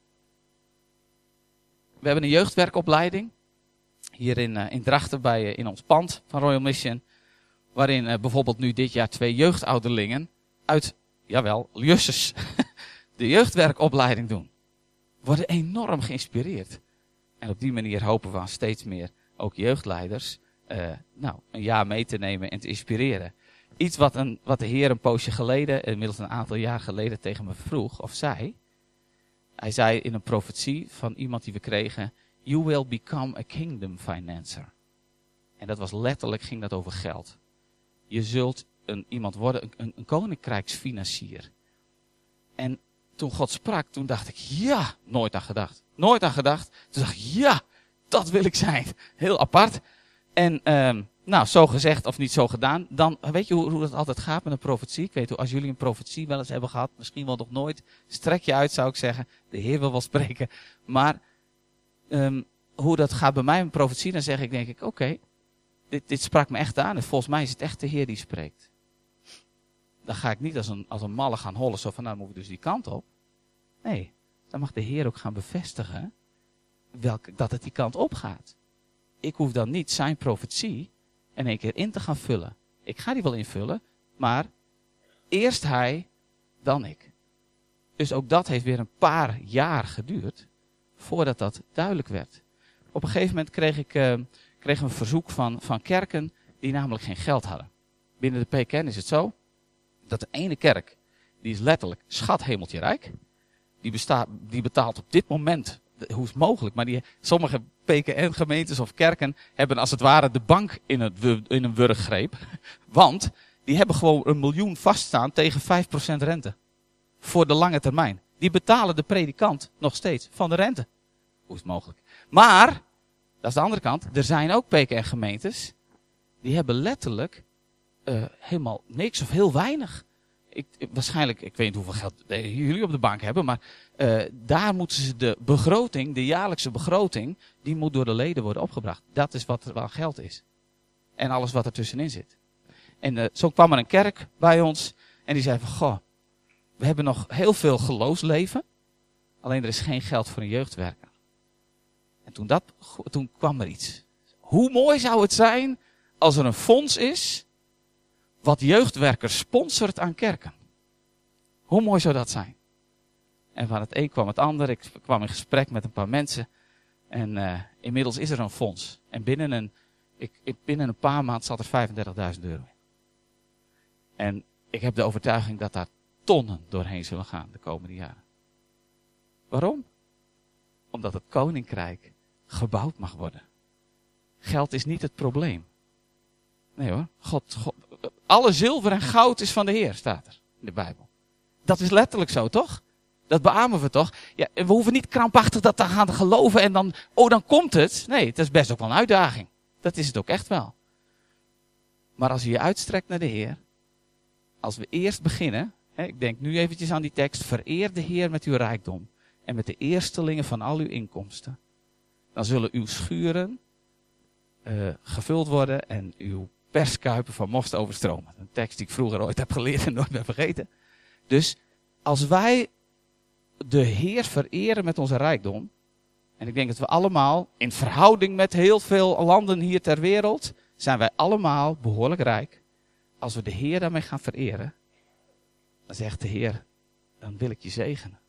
we hebben een jeugdwerkopleiding. Hier in, uh, in Drachten bij, uh, in ons pand van Royal Mission. Waarin uh, bijvoorbeeld nu dit jaar twee jeugdouderlingen uit, jawel, Jusses, de jeugdwerkopleiding doen. Worden enorm geïnspireerd. En op die manier hopen we steeds meer ook jeugdleiders nou, een jaar mee te nemen en te inspireren. Iets wat, een, wat de Heer een poosje geleden, inmiddels een aantal jaar geleden, tegen me vroeg of zei. Hij zei in een profetie van iemand die we kregen: You will become a kingdom financer. En dat was letterlijk, ging dat over geld. Je zult een, iemand worden, een, een koninkrijksfinancier. En toen God sprak, toen dacht ik, ja, nooit aan gedacht. Nooit aan gedacht. Toen dacht ik, ja, dat wil ik zijn. Heel apart. En um, nou, zo gezegd of niet zo gedaan. Dan weet je hoe, hoe dat altijd gaat met een profetie. Ik weet hoe, als jullie een profetie wel eens hebben gehad, misschien wel nog nooit, strek je uit zou ik zeggen. De Heer wil wel spreken. Maar um, hoe dat gaat bij mij een profetie, dan zeg ik denk ik, oké, dit, dit sprak me echt aan. En volgens mij is het echt de Heer die spreekt. Dan ga ik niet als een, als een malle gaan hollen, zo van nou moet ik dus die kant op. Nee, dan mag de Heer ook gaan bevestigen welke, dat het die kant op gaat. Ik hoef dan niet zijn profetie in één keer in te gaan vullen. Ik ga die wel invullen, maar eerst hij, dan ik. Dus ook dat heeft weer een paar jaar geduurd voordat dat duidelijk werd. Op een gegeven moment kreeg ik uh, kreeg een verzoek van, van kerken die namelijk geen geld hadden. Binnen de PKN is het zo dat de ene kerk, die is letterlijk schat hemeltje rijk. Die, bestaat, die betaalt op dit moment hoe is het mogelijk? Maar die, sommige PKN-gemeentes of kerken hebben als het ware de bank in, het, in een wurggreep. Want die hebben gewoon een miljoen vaststaan tegen 5% rente. Voor de lange termijn. Die betalen de predikant nog steeds van de rente. Hoe is het mogelijk? Maar, dat is de andere kant, er zijn ook PKN-gemeentes die hebben letterlijk uh, helemaal niks of heel weinig. Ik, waarschijnlijk, ik weet niet hoeveel geld jullie op de bank hebben, maar uh, daar moeten ze de begroting, de jaarlijkse begroting, die moet door de leden worden opgebracht. Dat is wat er wel geld is. En alles wat er tussenin zit. En zo kwam er een kerk bij ons en die zei van, goh, we hebben nog heel veel geloofsleven, alleen er is geen geld voor een jeugdwerker. En toen, dat, toen kwam er iets. Hoe mooi zou het zijn als er een fonds is wat jeugdwerkers sponsort aan kerken. Hoe mooi zou dat zijn? En van het een kwam het ander. Ik kwam in gesprek met een paar mensen. En uh, inmiddels is er een fonds. En binnen een, ik, binnen een paar maanden zat er 35.000 euro in. En ik heb de overtuiging dat daar tonnen doorheen zullen gaan de komende jaren. Waarom? Omdat het koninkrijk gebouwd mag worden. Geld is niet het probleem. Nee hoor. God, God, alle zilver en goud is van de Heer, staat er in de Bijbel. Dat is letterlijk zo, toch? Dat beamen we toch? Ja, we hoeven niet krampachtig dat te gaan geloven en dan, oh dan komt het. Nee, het is best ook wel een uitdaging. Dat is het ook echt wel. Maar als je je uitstrekt naar de Heer, als we eerst beginnen, ik denk nu eventjes aan die tekst, vereer de Heer met uw rijkdom en met de eerstelingen van al uw inkomsten. Dan zullen uw schuren uh, gevuld worden en uw perskuipen van most overstromen. Een tekst die ik vroeger ooit heb geleerd en nooit ben vergeten. Dus als wij de Heer vereren met onze rijkdom, en ik denk dat we allemaal, in verhouding met heel veel landen hier ter wereld, zijn wij allemaal behoorlijk rijk. Als we de Heer daarmee gaan vereren, zegt de Heer, dan wil ik je zegenen.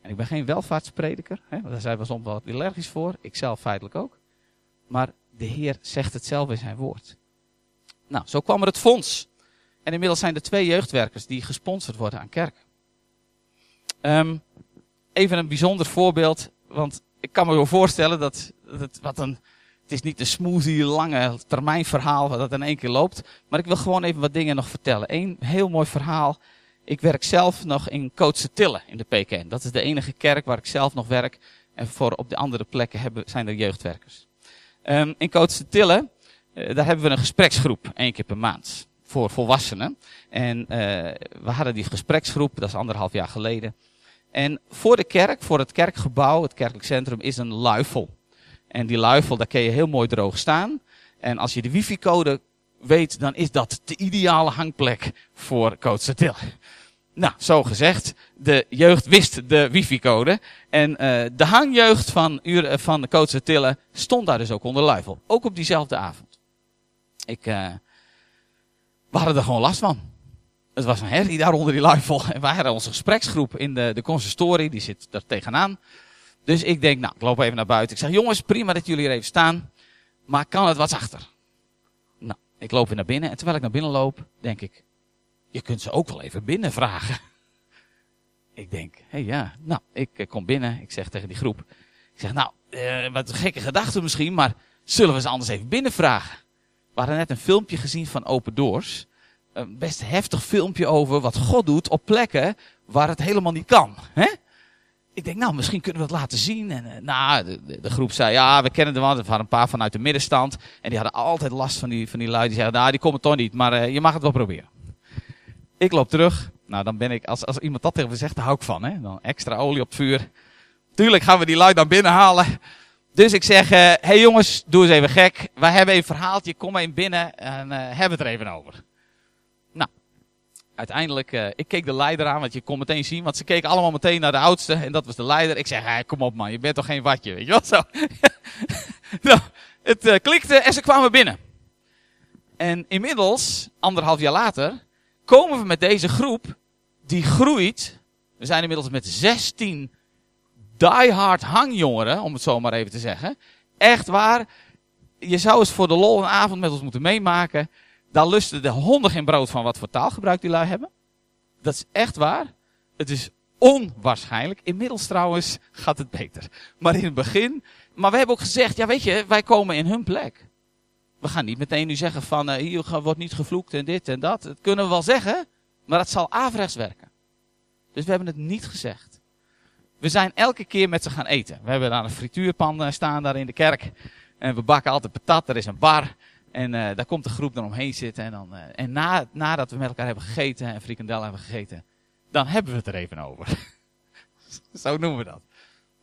En ik ben geen welvaartsprediker, hè, daar zijn we soms wel allergisch voor, ik zelf feitelijk ook. Maar de Heer zegt het zelf in zijn woord. Nou, zo kwam er het fonds. En inmiddels zijn er twee jeugdwerkers die gesponsord worden aan kerk. Um, even een bijzonder voorbeeld, want ik kan me wel voorstellen dat het wat een, het is niet een smoothie, lange termijn verhaal dat in één keer loopt. Maar ik wil gewoon even wat dingen nog vertellen. Eén heel mooi verhaal. Ik werk zelf nog in Tille in de PKN. Dat is de enige kerk waar ik zelf nog werk. En voor op de andere plekken hebben, zijn er jeugdwerkers. Um, in Tille eh, daar hebben we een gespreksgroep, één keer per maand, voor volwassenen. En uh, we hadden die gespreksgroep, dat is anderhalf jaar geleden. En voor de kerk, voor het kerkgebouw, het kerkelijk centrum, is een luifel. En die luifel, daar kun je heel mooi droog staan. En als je de wifi-code weet, dan is dat de ideale hangplek voor Coatsatil. Nou, zo gezegd, de jeugd wist de wifi-code. En uh, de hangjeugd van, van de Coatsatil stond daar dus ook onder luifel. Ook op diezelfde avond. Ik, uh, we hadden er gewoon last van. Het was een herrie daar onder die luifel. En wij hadden onze gespreksgroep in de, de consistorie, die zit daar tegenaan. Dus ik denk, nou, ik loop even naar buiten. Ik zeg, jongens, prima dat jullie hier even staan. Maar kan het wat zachter? Nou, ik loop weer naar binnen. En terwijl ik naar binnen loop, denk ik, je kunt ze ook wel even binnen vragen. Ik denk, hé hey, ja, nou, ik kom binnen. Ik zeg tegen die groep, ik zeg, nou, uh, wat een gekke gedachte misschien, maar zullen we ze anders even binnen vragen? We hadden net een filmpje gezien van Open Doors. Een best heftig filmpje over wat God doet op plekken waar het helemaal niet kan. Hè? Ik denk, nou, misschien kunnen we dat laten zien. En uh, nou, de, groep zei, ja, we kennen de man. Er waren een paar vanuit de middenstand. En die hadden altijd last van die, van die lui. Die zeiden, nou, die komen toch niet. Maar uh, je mag het wel proberen. Ik loop terug. Nou, dan ben ik, als, als iemand dat tegen me zegt, daar hou ik van. Hè? Dan extra olie op het vuur. Tuurlijk gaan we die lui dan binnenhalen. Dus ik zeg, hé uh, hey jongens, doe eens even gek. Wij hebben een verhaaltje, kom even binnen en uh, hebben het er even over. Nou, uiteindelijk, uh, ik keek de leider aan, want je kon meteen zien, want ze keken allemaal meteen naar de oudste en dat was de leider. Ik zeg, hey, kom op man, je bent toch geen watje, weet je wat zo. nou, het klikte en ze kwamen binnen. En inmiddels, anderhalf jaar later, komen we met deze groep, die groeit. We zijn inmiddels met 16 diehard hangjongeren, om het zo maar even te zeggen. Echt waar, je zou eens voor de lol een avond met ons moeten meemaken. Daar lusten de honden geen brood van wat voor taalgebruik die lui hebben. Dat is echt waar. Het is onwaarschijnlijk. Inmiddels trouwens gaat het beter. Maar in het begin. Maar we hebben ook gezegd, ja weet je, wij komen in hun plek. We gaan niet meteen nu zeggen van, uh, hier wordt niet gevloekt en dit en dat. Dat kunnen we wel zeggen, maar dat zal averechts werken. Dus we hebben het niet gezegd. We zijn elke keer met ze gaan eten. We hebben daar een frituurpan eh, staan daar in de kerk. En we bakken altijd patat, er is een bar. En uh, daar komt de groep dan omheen zitten. En, dan, uh, en na, nadat we met elkaar hebben gegeten en frikandel hebben gegeten, dan hebben we het er even over. Zo noemen we dat.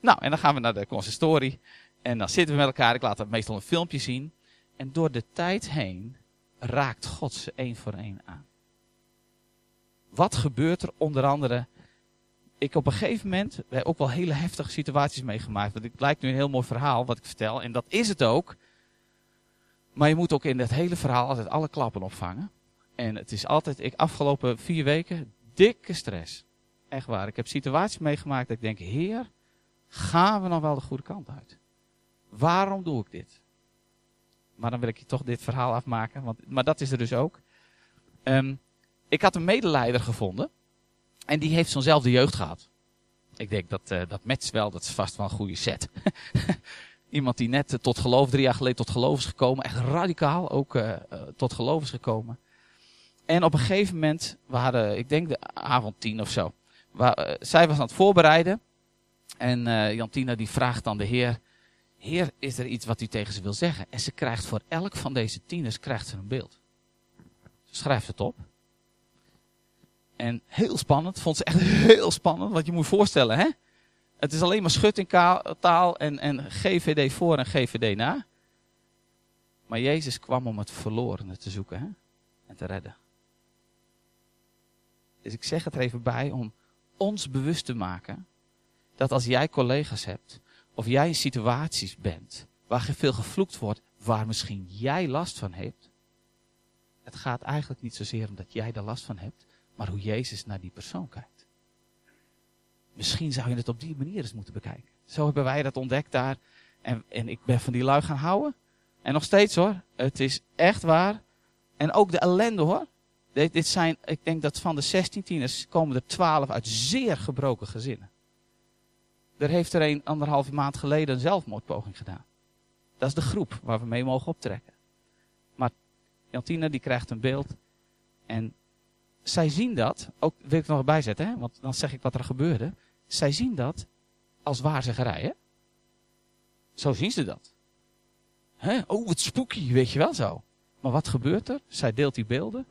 Nou, en dan gaan we naar de consistorie. En dan zitten we met elkaar. Ik laat dat meestal een filmpje zien. En door de tijd heen raakt God ze één voor één aan. Wat gebeurt er onder andere? Ik op een gegeven moment, hebben ook wel hele heftige situaties meegemaakt. Want het lijkt nu een heel mooi verhaal wat ik vertel. En dat is het ook. Maar je moet ook in dat hele verhaal altijd alle klappen opvangen. En het is altijd, ik afgelopen vier weken, dikke stress. Echt waar. Ik heb situaties meegemaakt dat ik denk, heer, gaan we nog wel de goede kant uit? Waarom doe ik dit? Maar dan wil ik je toch dit verhaal afmaken, want, maar dat is er dus ook. Um, ik had een medeleider gevonden. En die heeft zo'nzelfde jeugd gehad. Ik denk dat uh, dat matcht wel, dat is vast wel een goede set. Iemand die net uh, tot geloof, drie jaar geleden tot geloof is gekomen. Echt radicaal ook uh, tot geloof is gekomen. En op een gegeven moment, we hadden, ik denk de avond tien of zo. Waar, zij was aan het voorbereiden. En Jantina die vraagt dan de heer, Heer, is er iets wat u tegen ze wil zeggen? En ze krijgt voor elk van deze tieners krijgt ze een beeld. Ze schrijft het op. En heel spannend, vond ze echt heel spannend, want je moet je voorstellen, hè? Het is alleen maar schuttingtaal en, en GVD voor en GVD na. Maar Jezus kwam om het verlorene te zoeken hè? en te redden. Dus ik zeg het er even bij om ons bewust te maken dat als jij collega's hebt of jij in situaties bent waar veel gevloekt wordt, waar misschien jij last van hebt. Het gaat eigenlijk niet zozeer om dat jij er last van hebt, maar hoe Jezus naar die persoon kijkt. Misschien zou je het op die manier eens moeten bekijken. Zo hebben wij dat ontdekt daar. En, en ik ben van die lui gaan houden. En nog steeds hoor. Het is echt waar. En ook de ellende hoor. Dit, dit zijn, ik denk dat van de 16 tieners komen er 12 uit zeer gebroken gezinnen. Er heeft er een anderhalve maand geleden een zelfmoordpoging gedaan. Dat is de groep waar we mee mogen optrekken. Maar Jantina die krijgt een beeld. En zij zien dat, ook wil ik er nog bij zetten, hè, want dan zeg ik wat er gebeurde. Zij zien dat als waarzeggerij. Hè? Zo zien ze dat. Hè? Oh, wat spooky, weet je wel zo. Maar wat gebeurt er? Zij deelt die beelden.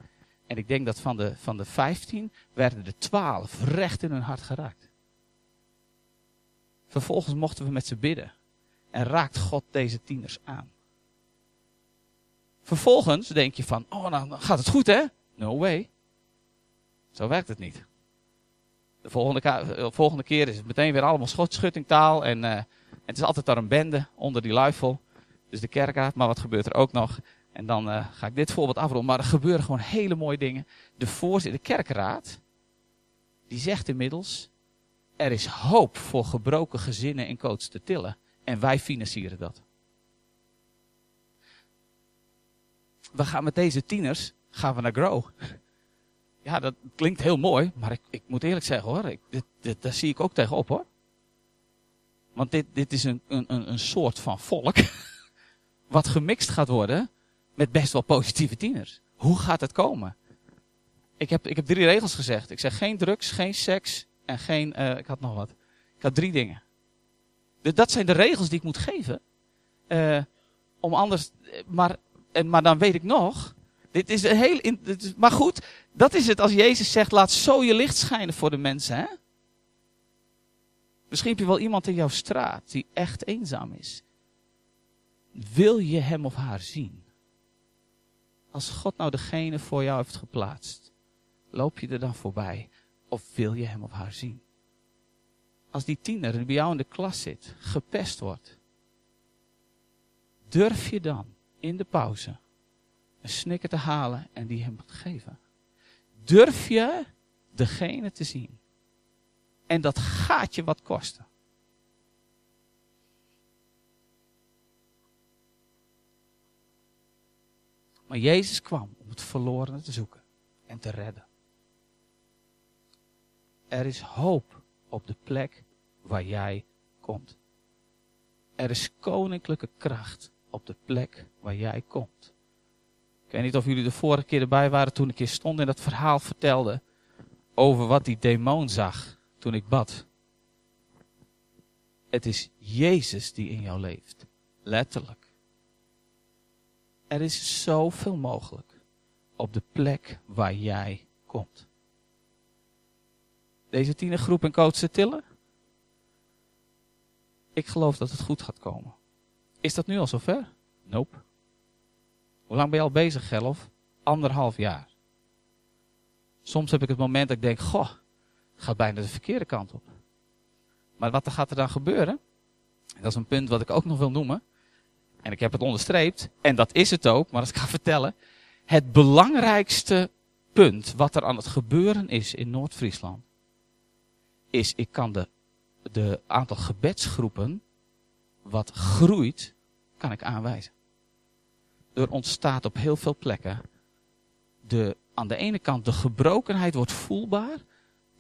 En ik denk dat van de, van de 15 werden er 12 recht in hun hart geraakt. Vervolgens mochten we met ze bidden. En raakt God deze tieners aan. Vervolgens denk je van, oh nou, gaat het goed hè? No way. Zo werkt het niet. De volgende, de eh, volgende keer is het meteen weer allemaal schuttingtaal. En uh, het is altijd daar een bende onder die luifel. Dus de kerkraad. Maar wat gebeurt er ook nog? En dan uh, ga ik dit voorbeeld afronden. Maar er gebeuren gewoon hele mooie dingen. De voorzitter, de kerkraad, die zegt inmiddels: er is hoop voor gebroken gezinnen in Coach te tillen. En wij financieren dat. We gaan met deze tieners gaan we naar Grow. Ja, dat klinkt heel mooi, maar ik, ik moet eerlijk zeggen hoor, ik, daar zie ik ook tegenop hoor. Want dit, dit is een, een, een soort van volk wat gemixt gaat worden met best wel positieve tieners. Hoe gaat het komen? Ik heb, ik heb drie regels gezegd. Ik zeg geen drugs, geen seks, en geen, uh, ik had nog wat. Ik had drie dingen. Dus dat zijn de regels die ik moet geven. Uh, om anders, maar, en, maar dan weet ik nog, dit is een heel, is, maar goed, dat is het als Jezus zegt, laat zo je licht schijnen voor de mensen, hè? Misschien heb je wel iemand in jouw straat die echt eenzaam is. Wil je hem of haar zien? Als God nou degene voor jou heeft geplaatst, loop je er dan voorbij of wil je hem of haar zien? Als die tiener bij jou in de klas zit, gepest wordt, durf je dan in de pauze een snikker te halen en die hem te geven? Durf je degene te zien? En dat gaat je wat kosten. Maar Jezus kwam om het verlorene te zoeken en te redden. Er is hoop op de plek waar jij komt. Er is koninklijke kracht op de plek waar jij komt. Ik weet niet of jullie de vorige keer erbij waren toen ik hier stond en dat verhaal vertelde over wat die demon zag toen ik bad. Het is Jezus die in jou leeft. Letterlijk. Er is zoveel mogelijk op de plek waar jij komt. Deze tienergroep in Kootse Tillen? Ik geloof dat het goed gaat komen. Is dat nu al zover? Nope. Hoe lang ben je al bezig, Gelf? Anderhalf jaar. Soms heb ik het moment dat ik denk, goh, gaat bijna de verkeerde kant op. Maar wat gaat er dan gebeuren? Dat is een punt wat ik ook nog wil noemen. En ik heb het onderstreept. En dat is het ook, maar dat ga vertellen. Het belangrijkste punt wat er aan het gebeuren is in Noord-Friesland. Is, ik kan de, de aantal gebedsgroepen wat groeit, kan ik aanwijzen. Er ontstaat op heel veel plekken de, aan de ene kant de gebrokenheid wordt voelbaar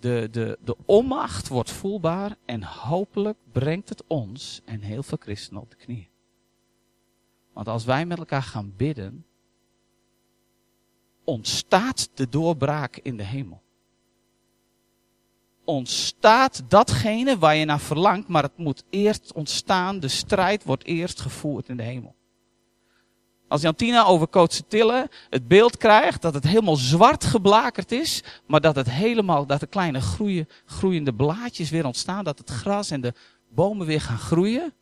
de, de, de onmacht wordt voelbaar en hopelijk brengt het ons en heel veel christenen op de knieën. Want als wij met elkaar gaan bidden, ontstaat de doorbraak in de hemel. Ontstaat datgene waar je naar verlangt, maar het moet eerst ontstaan, de strijd wordt eerst gevoerd in de hemel. Als Jantina over Kootse Tillen het beeld krijgt dat het helemaal zwart geblakerd is, maar dat het helemaal, dat de kleine groeien, groeiende blaadjes weer ontstaan, dat het gras en de bomen weer gaan groeien,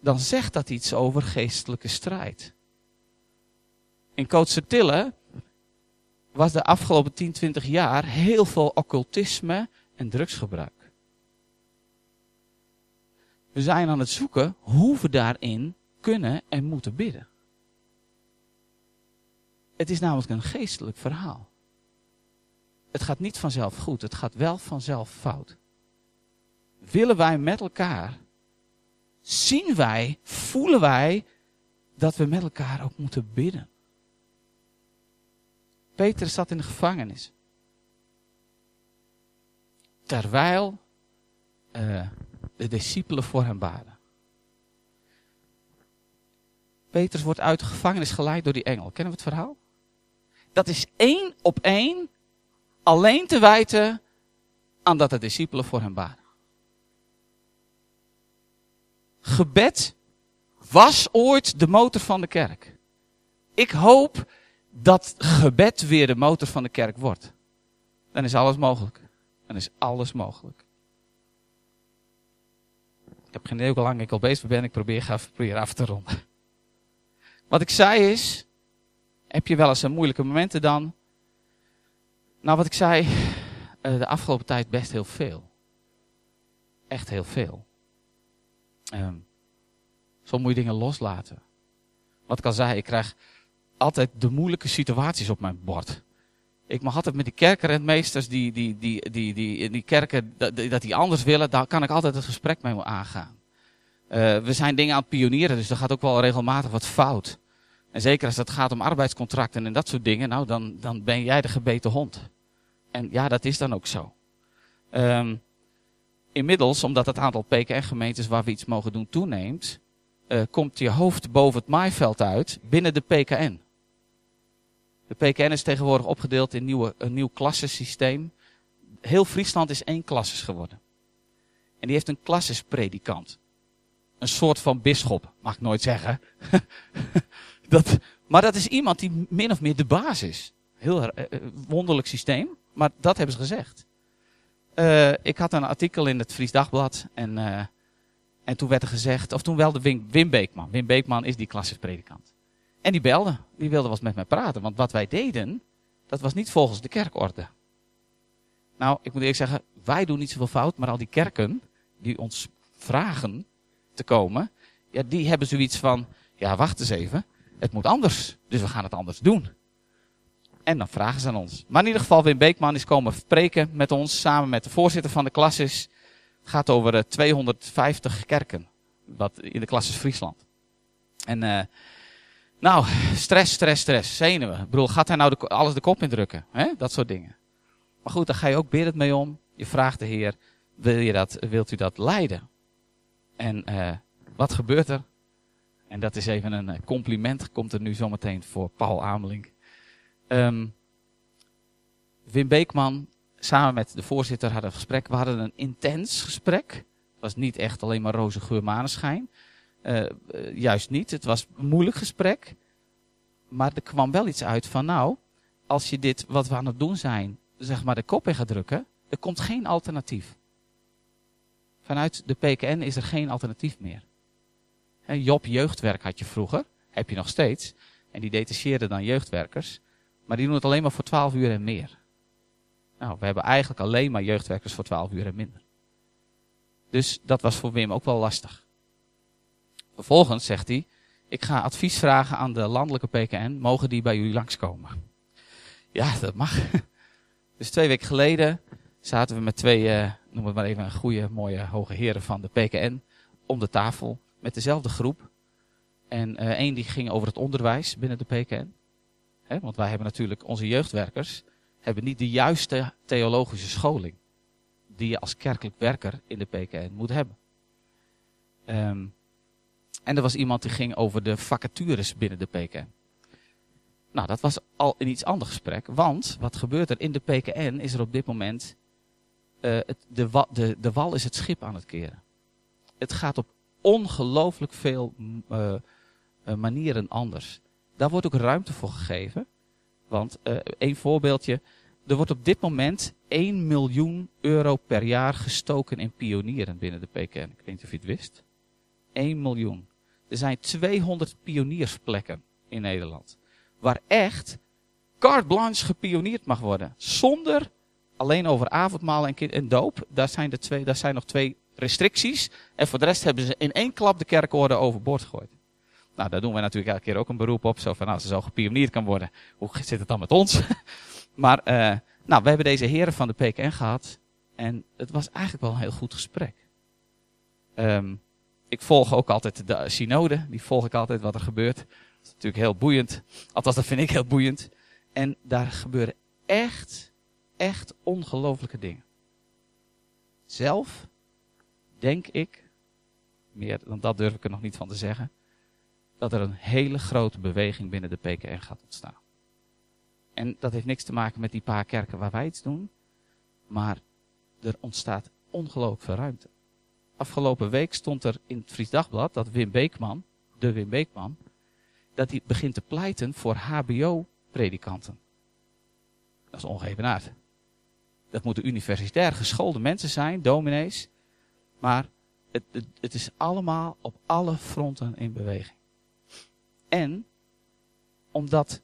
dan zegt dat iets over geestelijke strijd. In Kootse Tillen was de afgelopen 10, 20 jaar heel veel occultisme en drugsgebruik. We zijn aan het zoeken hoe we daarin kunnen en moeten bidden. Het is namelijk een geestelijk verhaal. Het gaat niet vanzelf goed, het gaat wel vanzelf fout. Willen wij met elkaar, zien wij, voelen wij dat we met elkaar ook moeten bidden. Peter zat in de gevangenis. Terwijl uh, de discipelen voor hem baden. Petrus wordt uit de gevangenis geleid door die engel. Kennen we het verhaal? dat is één op één alleen te wijten aan dat de discipelen voor hem baden. Gebed was ooit de motor van de kerk. Ik hoop dat gebed weer de motor van de kerk wordt. Dan is alles mogelijk. Dan is alles mogelijk. Ik heb geen idee hoe lang ik al bezig ben. Ik probeer, ga proberen af te ronden. Wat ik zei is, heb je wel eens een moeilijke momenten dan? Nou, wat ik zei, eh, de afgelopen tijd best heel veel. Echt heel veel. Um, zo moet je dingen loslaten. Wat ik al zei, ik krijg altijd de moeilijke situaties op mijn bord. Ik mag altijd met die kerkenrentmeesters die, die, die, die, die, die kerken, dat, die anders willen, daar kan ik altijd het gesprek mee aangaan. Uh, we zijn dingen aan het pionieren, dus er gaat ook wel regelmatig wat fout. En zeker als het gaat om arbeidscontracten en dat soort dingen, nou dan, dan ben jij de gebeten hond. En ja, dat is dan ook zo. Um, inmiddels, omdat het aantal PKN-gemeentes waar we iets mogen doen toeneemt, uh, komt je hoofd boven het maaiveld uit binnen de PKN. De PKN is tegenwoordig opgedeeld in nieuwe, een nieuw klassensysteem. Heel Friesland is één klasses geworden. En die heeft een klassespredikant. Een soort van bisschop, mag ik nooit zeggen. Dat, maar dat is iemand die min of meer de baas is. Heel uh, wonderlijk systeem, maar dat hebben ze gezegd. Uh, ik had een artikel in het Fries Dagblad en, en toen werd er gezegd, of toen belde Wim, Wim Beekman. Wim Beekman is die klassispredikant. En die belde, die wilde wat met mij praten, want wat wij deden, dat was niet volgens de kerkorde. Nou, ik moet eerlijk zeggen, wij doen niet zoveel fout, maar al die kerken die ons vragen te komen, ja, die hebben zoiets van, ja, wacht eens even het moet anders. Dus we gaan het anders doen. En dan vragen ze aan ons. Maar in ieder geval, Wim Beekman is komen spreken met ons, samen met de voorzitter van de klasses. Gaat over 250 eh, kerken, wat in de klasses Friesland. En uh, nou, stress, stress, stress, zenuwen. Ik bedoel, gaat hij nou alles de kop indrukken? Hè? Dat soort dingen. Maar goed, daar ga je ook bidden mee om. Je vraagt de Heer, wil je dat, wilt u dat leiden? En uh, wat gebeurt er? En dat is even een compliment, komt er nu zometeen voor Paul Amelink. Um, Wim Beekman samen met de voorzitter hadden een gesprek. We hadden een intens gesprek. Het was niet echt alleen maar roze geur maneschijn. Uh, juist niet. Het was een moeilijk gesprek. Maar er kwam wel iets uit van nou, als je dit wat we aan het doen zijn, zeg maar de kop in gaat drukken, er komt geen alternatief. Vanuit de PKN is er geen alternatief meer. Job jeugdwerk had je vroeger, heb je nog steeds. En die detacheerden dan jeugdwerkers. Maar die doen het alleen maar voor 12 uur en meer. Nou, we hebben eigenlijk alleen maar jeugdwerkers voor 12 uur en minder. Dus dat was voor Wim ook wel lastig. Vervolgens zegt hij, ik ga advies vragen aan de landelijke PKN, mogen die bij jullie langskomen? Ja, dat mag. Dus twee weken geleden zaten we met twee, uh, noem het maar even een goede, mooie hoge heren van de PKN om de tafel met dezelfde groep. En uh, één die ging over het onderwijs binnen de PKN. Want wij hebben natuurlijk onze jeugdwerkers hebben niet de juiste theologische scholing die je als kerkelijk werker in de PKN moet hebben. Um, en er was iemand die ging over de vacatures binnen de PKN. Nou, dat was al een iets ander gesprek, want wat gebeurt er in de PKN is er op dit moment, het, de, de, de wal is het schip aan het keren. Het gaat op ongelooflijk veel uh, manieren anders. Daar wordt ook ruimte voor gegeven. Want uh, een voorbeeldje. Er wordt op dit moment 1 miljoen euro per jaar gestoken in pionieren binnen de PKN. Ik weet niet of je het wist. 1 miljoen. Er zijn 200 pioniersplekken in Nederland. Waar echt carte blanche gepioneerd mag worden. Zonder alleen over avondmaal en, en doop. Daar zijn, de twee, daar zijn nog twee restricties. En voor de rest hebben ze in één klap de kerkorde overboord gegooid. Nou, daar doen wij natuurlijk elke keer ook een beroep op. Zo van, nou, als ze zo gepioneerd kan worden, hoe zit het dan met ons? maar, uh, nou, we hebben deze heren van de PKN gehad. En het was eigenlijk wel een heel goed gesprek. Um, ik volg ook altijd de synode. Die volg ik altijd wat er gebeurt. Dat is natuurlijk heel boeiend. Althans, dat vind ik heel boeiend. En daar gebeuren echt, echt ongelooflijke dingen. Zelf denk ik, meer dan dat durf ik er nog niet van te zeggen, dat er een hele grote beweging binnen de PKN gaat ontstaan. En dat heeft niks te maken met die paar kerken waar wij iets doen, maar er ontstaat ongelooflijk veel ruimte. Afgelopen week stond er in het Fries Dagblad dat Wim Beekman, de Wim Beekman, dat hij begint te pleiten voor HBO-predikanten. Dat is ongeëvenaard. Dat moeten universitair geschoolde mensen zijn, dominees. Maar het, het, het is allemaal op alle fronten in beweging. En omdat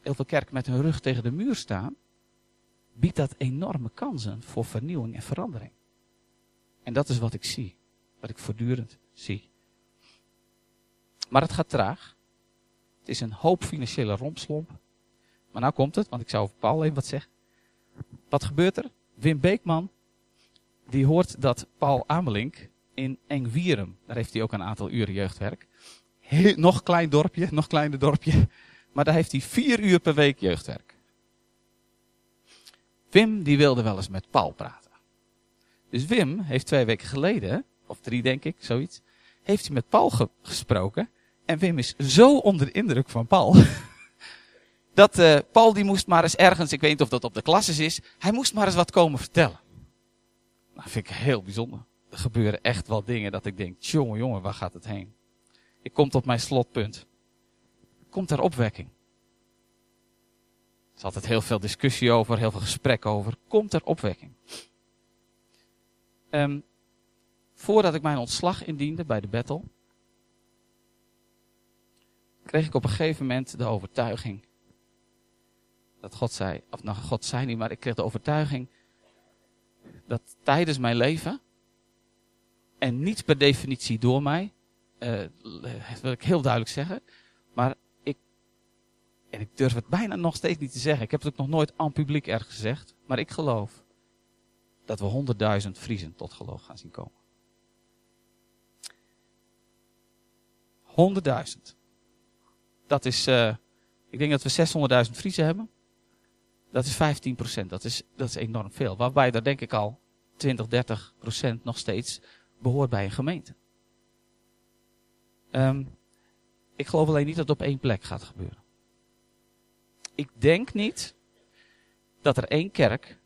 heel veel kerken met hun rug tegen de muur staan, biedt dat enorme kansen voor vernieuwing en verandering. En dat is wat ik zie. Wat ik voortdurend zie. Maar het gaat traag. Het is een hoop financiële rompslomp. Maar nou komt het, want ik zou over Paul even wat zeggen. Wat gebeurt er? Wim Beekman, die hoort dat Paul Amelink in Engwierum, daar heeft hij ook een aantal uren jeugdwerk. Heel, nog klein dorpje, nog kleiner dorpje. Maar daar heeft hij vier uur per week jeugdwerk. Wim, die wilde wel eens met Paul praten. Dus Wim heeft twee weken geleden, of drie denk ik, zoiets, heeft hij met Paul gesproken. En Wim is zo onder de indruk van Paul. dat uh, Paul die moest maar eens ergens, ik weet niet of dat op de klasses is, hij moest maar eens wat komen vertellen. Nou, vind ik heel bijzonder. Er gebeuren echt wel dingen dat ik denk, jongen, jongen, waar gaat het heen? Ik kom tot mijn slotpunt. Komt er opwekking? Er is altijd heel veel discussie over, heel veel gesprek over. Komt er opwekking? Um, voordat ik mijn ontslag indiende bij de battle, kreeg ik op een gegeven moment de overtuiging. Dat God zei, of nou, God zei niet, maar ik kreeg de overtuiging dat tijdens mijn leven, en niet per definitie door mij, uh, dat wil ik heel duidelijk zeggen, maar ik, en ik durf het bijna nog steeds niet te zeggen, ik heb het ook nog nooit aan publiek ergens gezegd, maar ik geloof dat we honderdduizend Friesen tot geloof gaan zien komen. Honderdduizend. Dat is, uh, ik denk dat we 600.000 Friesen hebben. Dat is 15 procent. Dat is, dat is enorm veel. Waarbij daar denk ik al 20, 30 procent nog steeds behoort bij een gemeente. Um, ik geloof alleen niet dat het op één plek gaat gebeuren. Ik denk niet dat er één kerk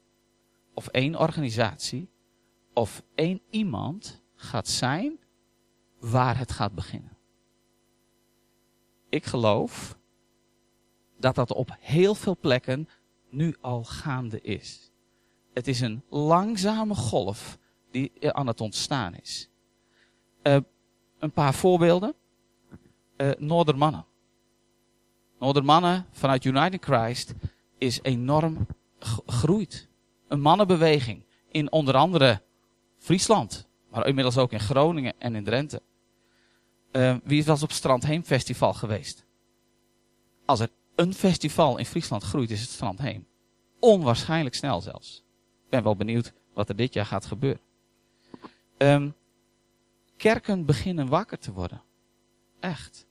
of één organisatie of één iemand gaat zijn waar het gaat beginnen. Ik geloof dat dat op heel veel plekken nu al gaande is. Het is een langzame golf die aan het ontstaan is. Uh, een paar voorbeelden. Uh, Noordermannen. Noordermannen vanuit United Christ is enorm gegroeid. Een mannenbeweging in onder andere Friesland, maar inmiddels ook in Groningen en in Drenthe. Uh, wie was op Strandheem Festival geweest? Als er een festival in Friesland groeit, is het Strandheem. Onwaarschijnlijk snel zelfs. Ik ben wel benieuwd wat er dit jaar gaat gebeuren. Um, kerken beginnen wakker te worden. Echt.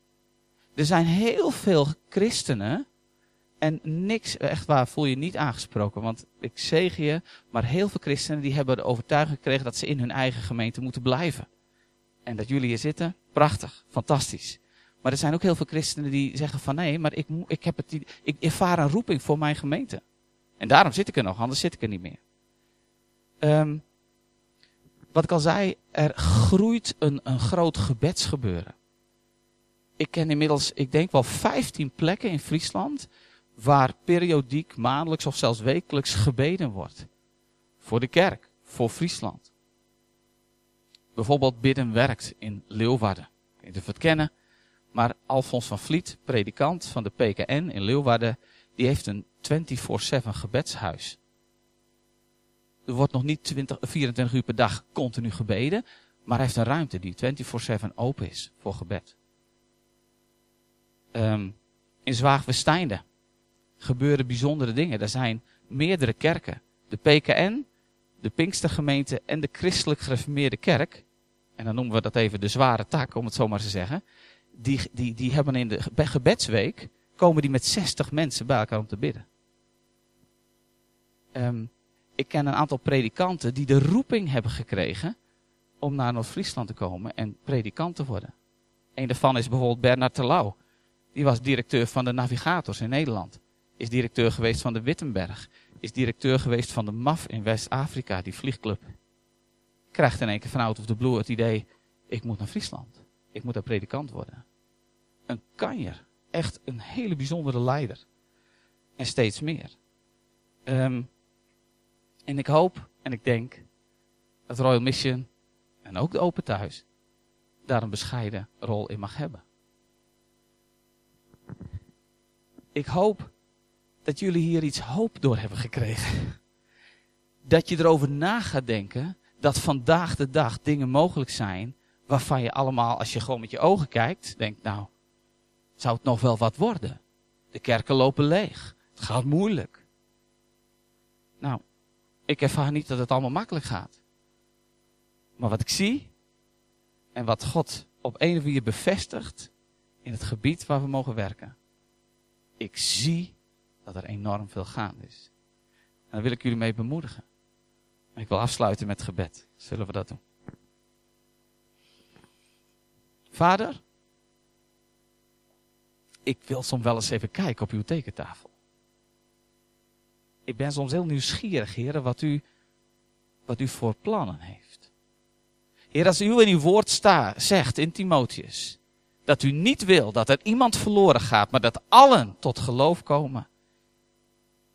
Er zijn heel veel christenen. En niks, echt waar, voel je niet aangesproken. Want ik zeg je, maar heel veel christenen die hebben de overtuiging gekregen dat ze in hun eigen gemeente moeten blijven. En dat jullie hier zitten, prachtig, fantastisch. Maar er zijn ook heel veel christenen die zeggen van nee, maar ik, ik, heb het, ik ervaar een roeping voor mijn gemeente. En daarom zit ik er nog, anders zit ik er niet meer. Um, wat ik al zei, er groeit een, een groot gebedsgebeuren. Ik ken inmiddels, ik denk wel 15 plekken in Friesland waar periodiek, maandelijks of zelfs wekelijks gebeden wordt. Voor de kerk, voor Friesland. Bijvoorbeeld Bidden werkt in Leeuwarden. Niet of het kennen, maar Alfons van Vliet, predikant van de PKN in Leeuwarden, die heeft een 24-7 gebedshuis. Er wordt nog niet 20, 24 uur per dag continu gebeden, maar hij heeft een ruimte die 24-7 open is voor gebed. Um, in Zwaagwesteinde gebeuren bijzondere dingen. Er zijn meerdere kerken. De PKN, de Pinkstergemeente en de Christelijk Gereformeerde Kerk. En dan noemen we dat even de zware tak, om het zo maar te zeggen. Die, die, die hebben in de gebedsweek, komen die met 60 mensen bij elkaar om te bidden. Um, ik ken een aantal predikanten die de roeping hebben gekregen om naar Noord-Friesland te komen en predikant te worden. Een daarvan is bijvoorbeeld Bernard Terlouw. Die was directeur van de Navigators in Nederland. Is directeur geweest van de Wittenberg. Is directeur geweest van de MAF in West-Afrika, die vliegclub. Krijgt in één keer van out of the blue het idee, ik moet naar Friesland. Ik moet daar predikant worden. Een kanjer. Echt een hele bijzondere leider. En steeds meer. Um, en ik hoop en ik denk dat Royal Mission en ook de Open Thuis daar een bescheiden rol in mag hebben. Ik hoop dat jullie hier iets hoop door hebben gekregen. Dat je erover na gaat denken dat vandaag de dag dingen mogelijk zijn waarvan je allemaal, als je gewoon met je ogen kijkt, denkt, nou, zou het nog wel wat worden? De kerken lopen leeg. Het gaat moeilijk. Nou, ik ervaar niet dat het allemaal makkelijk gaat. Maar wat ik zie en wat God op een of andere manier bevestigt in het gebied waar we mogen werken. Ik zie dat er enorm veel gaande is. En daar wil ik jullie mee bemoedigen. En ik wil afsluiten met gebed. Zullen we dat doen? Vader, ik wil soms wel eens even kijken op uw tekentafel ik ben soms heel nieuwsgierig, heren, wat u, wat u voor plannen heeft. Heer, als u in uw woord sta, zegt in Timotheus, dat u niet wil dat er iemand verloren gaat, maar dat allen tot geloof komen.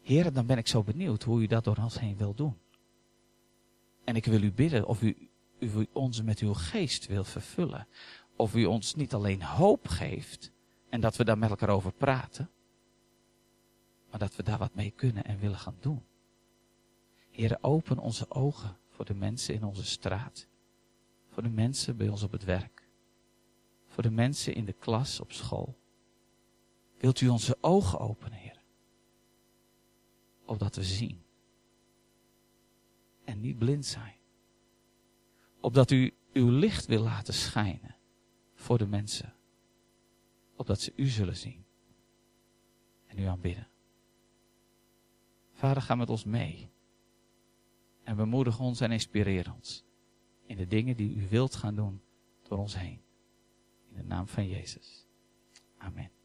Heer, dan ben ik zo benieuwd hoe u dat door ons heen wil doen. En ik wil u bidden of u, u ons met uw geest wil vervullen. Of u ons niet alleen hoop geeft en dat we daar met elkaar over praten, maar dat we daar wat mee kunnen en willen gaan doen. Heer, open onze ogen voor de mensen in onze straat, voor de mensen bij ons op het werk, voor de mensen in de klas op school. Wilt u onze ogen openen? Opdat we zien en niet blind zijn. Opdat u uw licht wil laten schijnen voor de mensen. Opdat ze u zullen zien en u aanbidden. Vader, ga met ons mee. En bemoedig ons en inspireer ons. In de dingen die u wilt gaan doen door ons heen. In de naam van Jezus. Amen.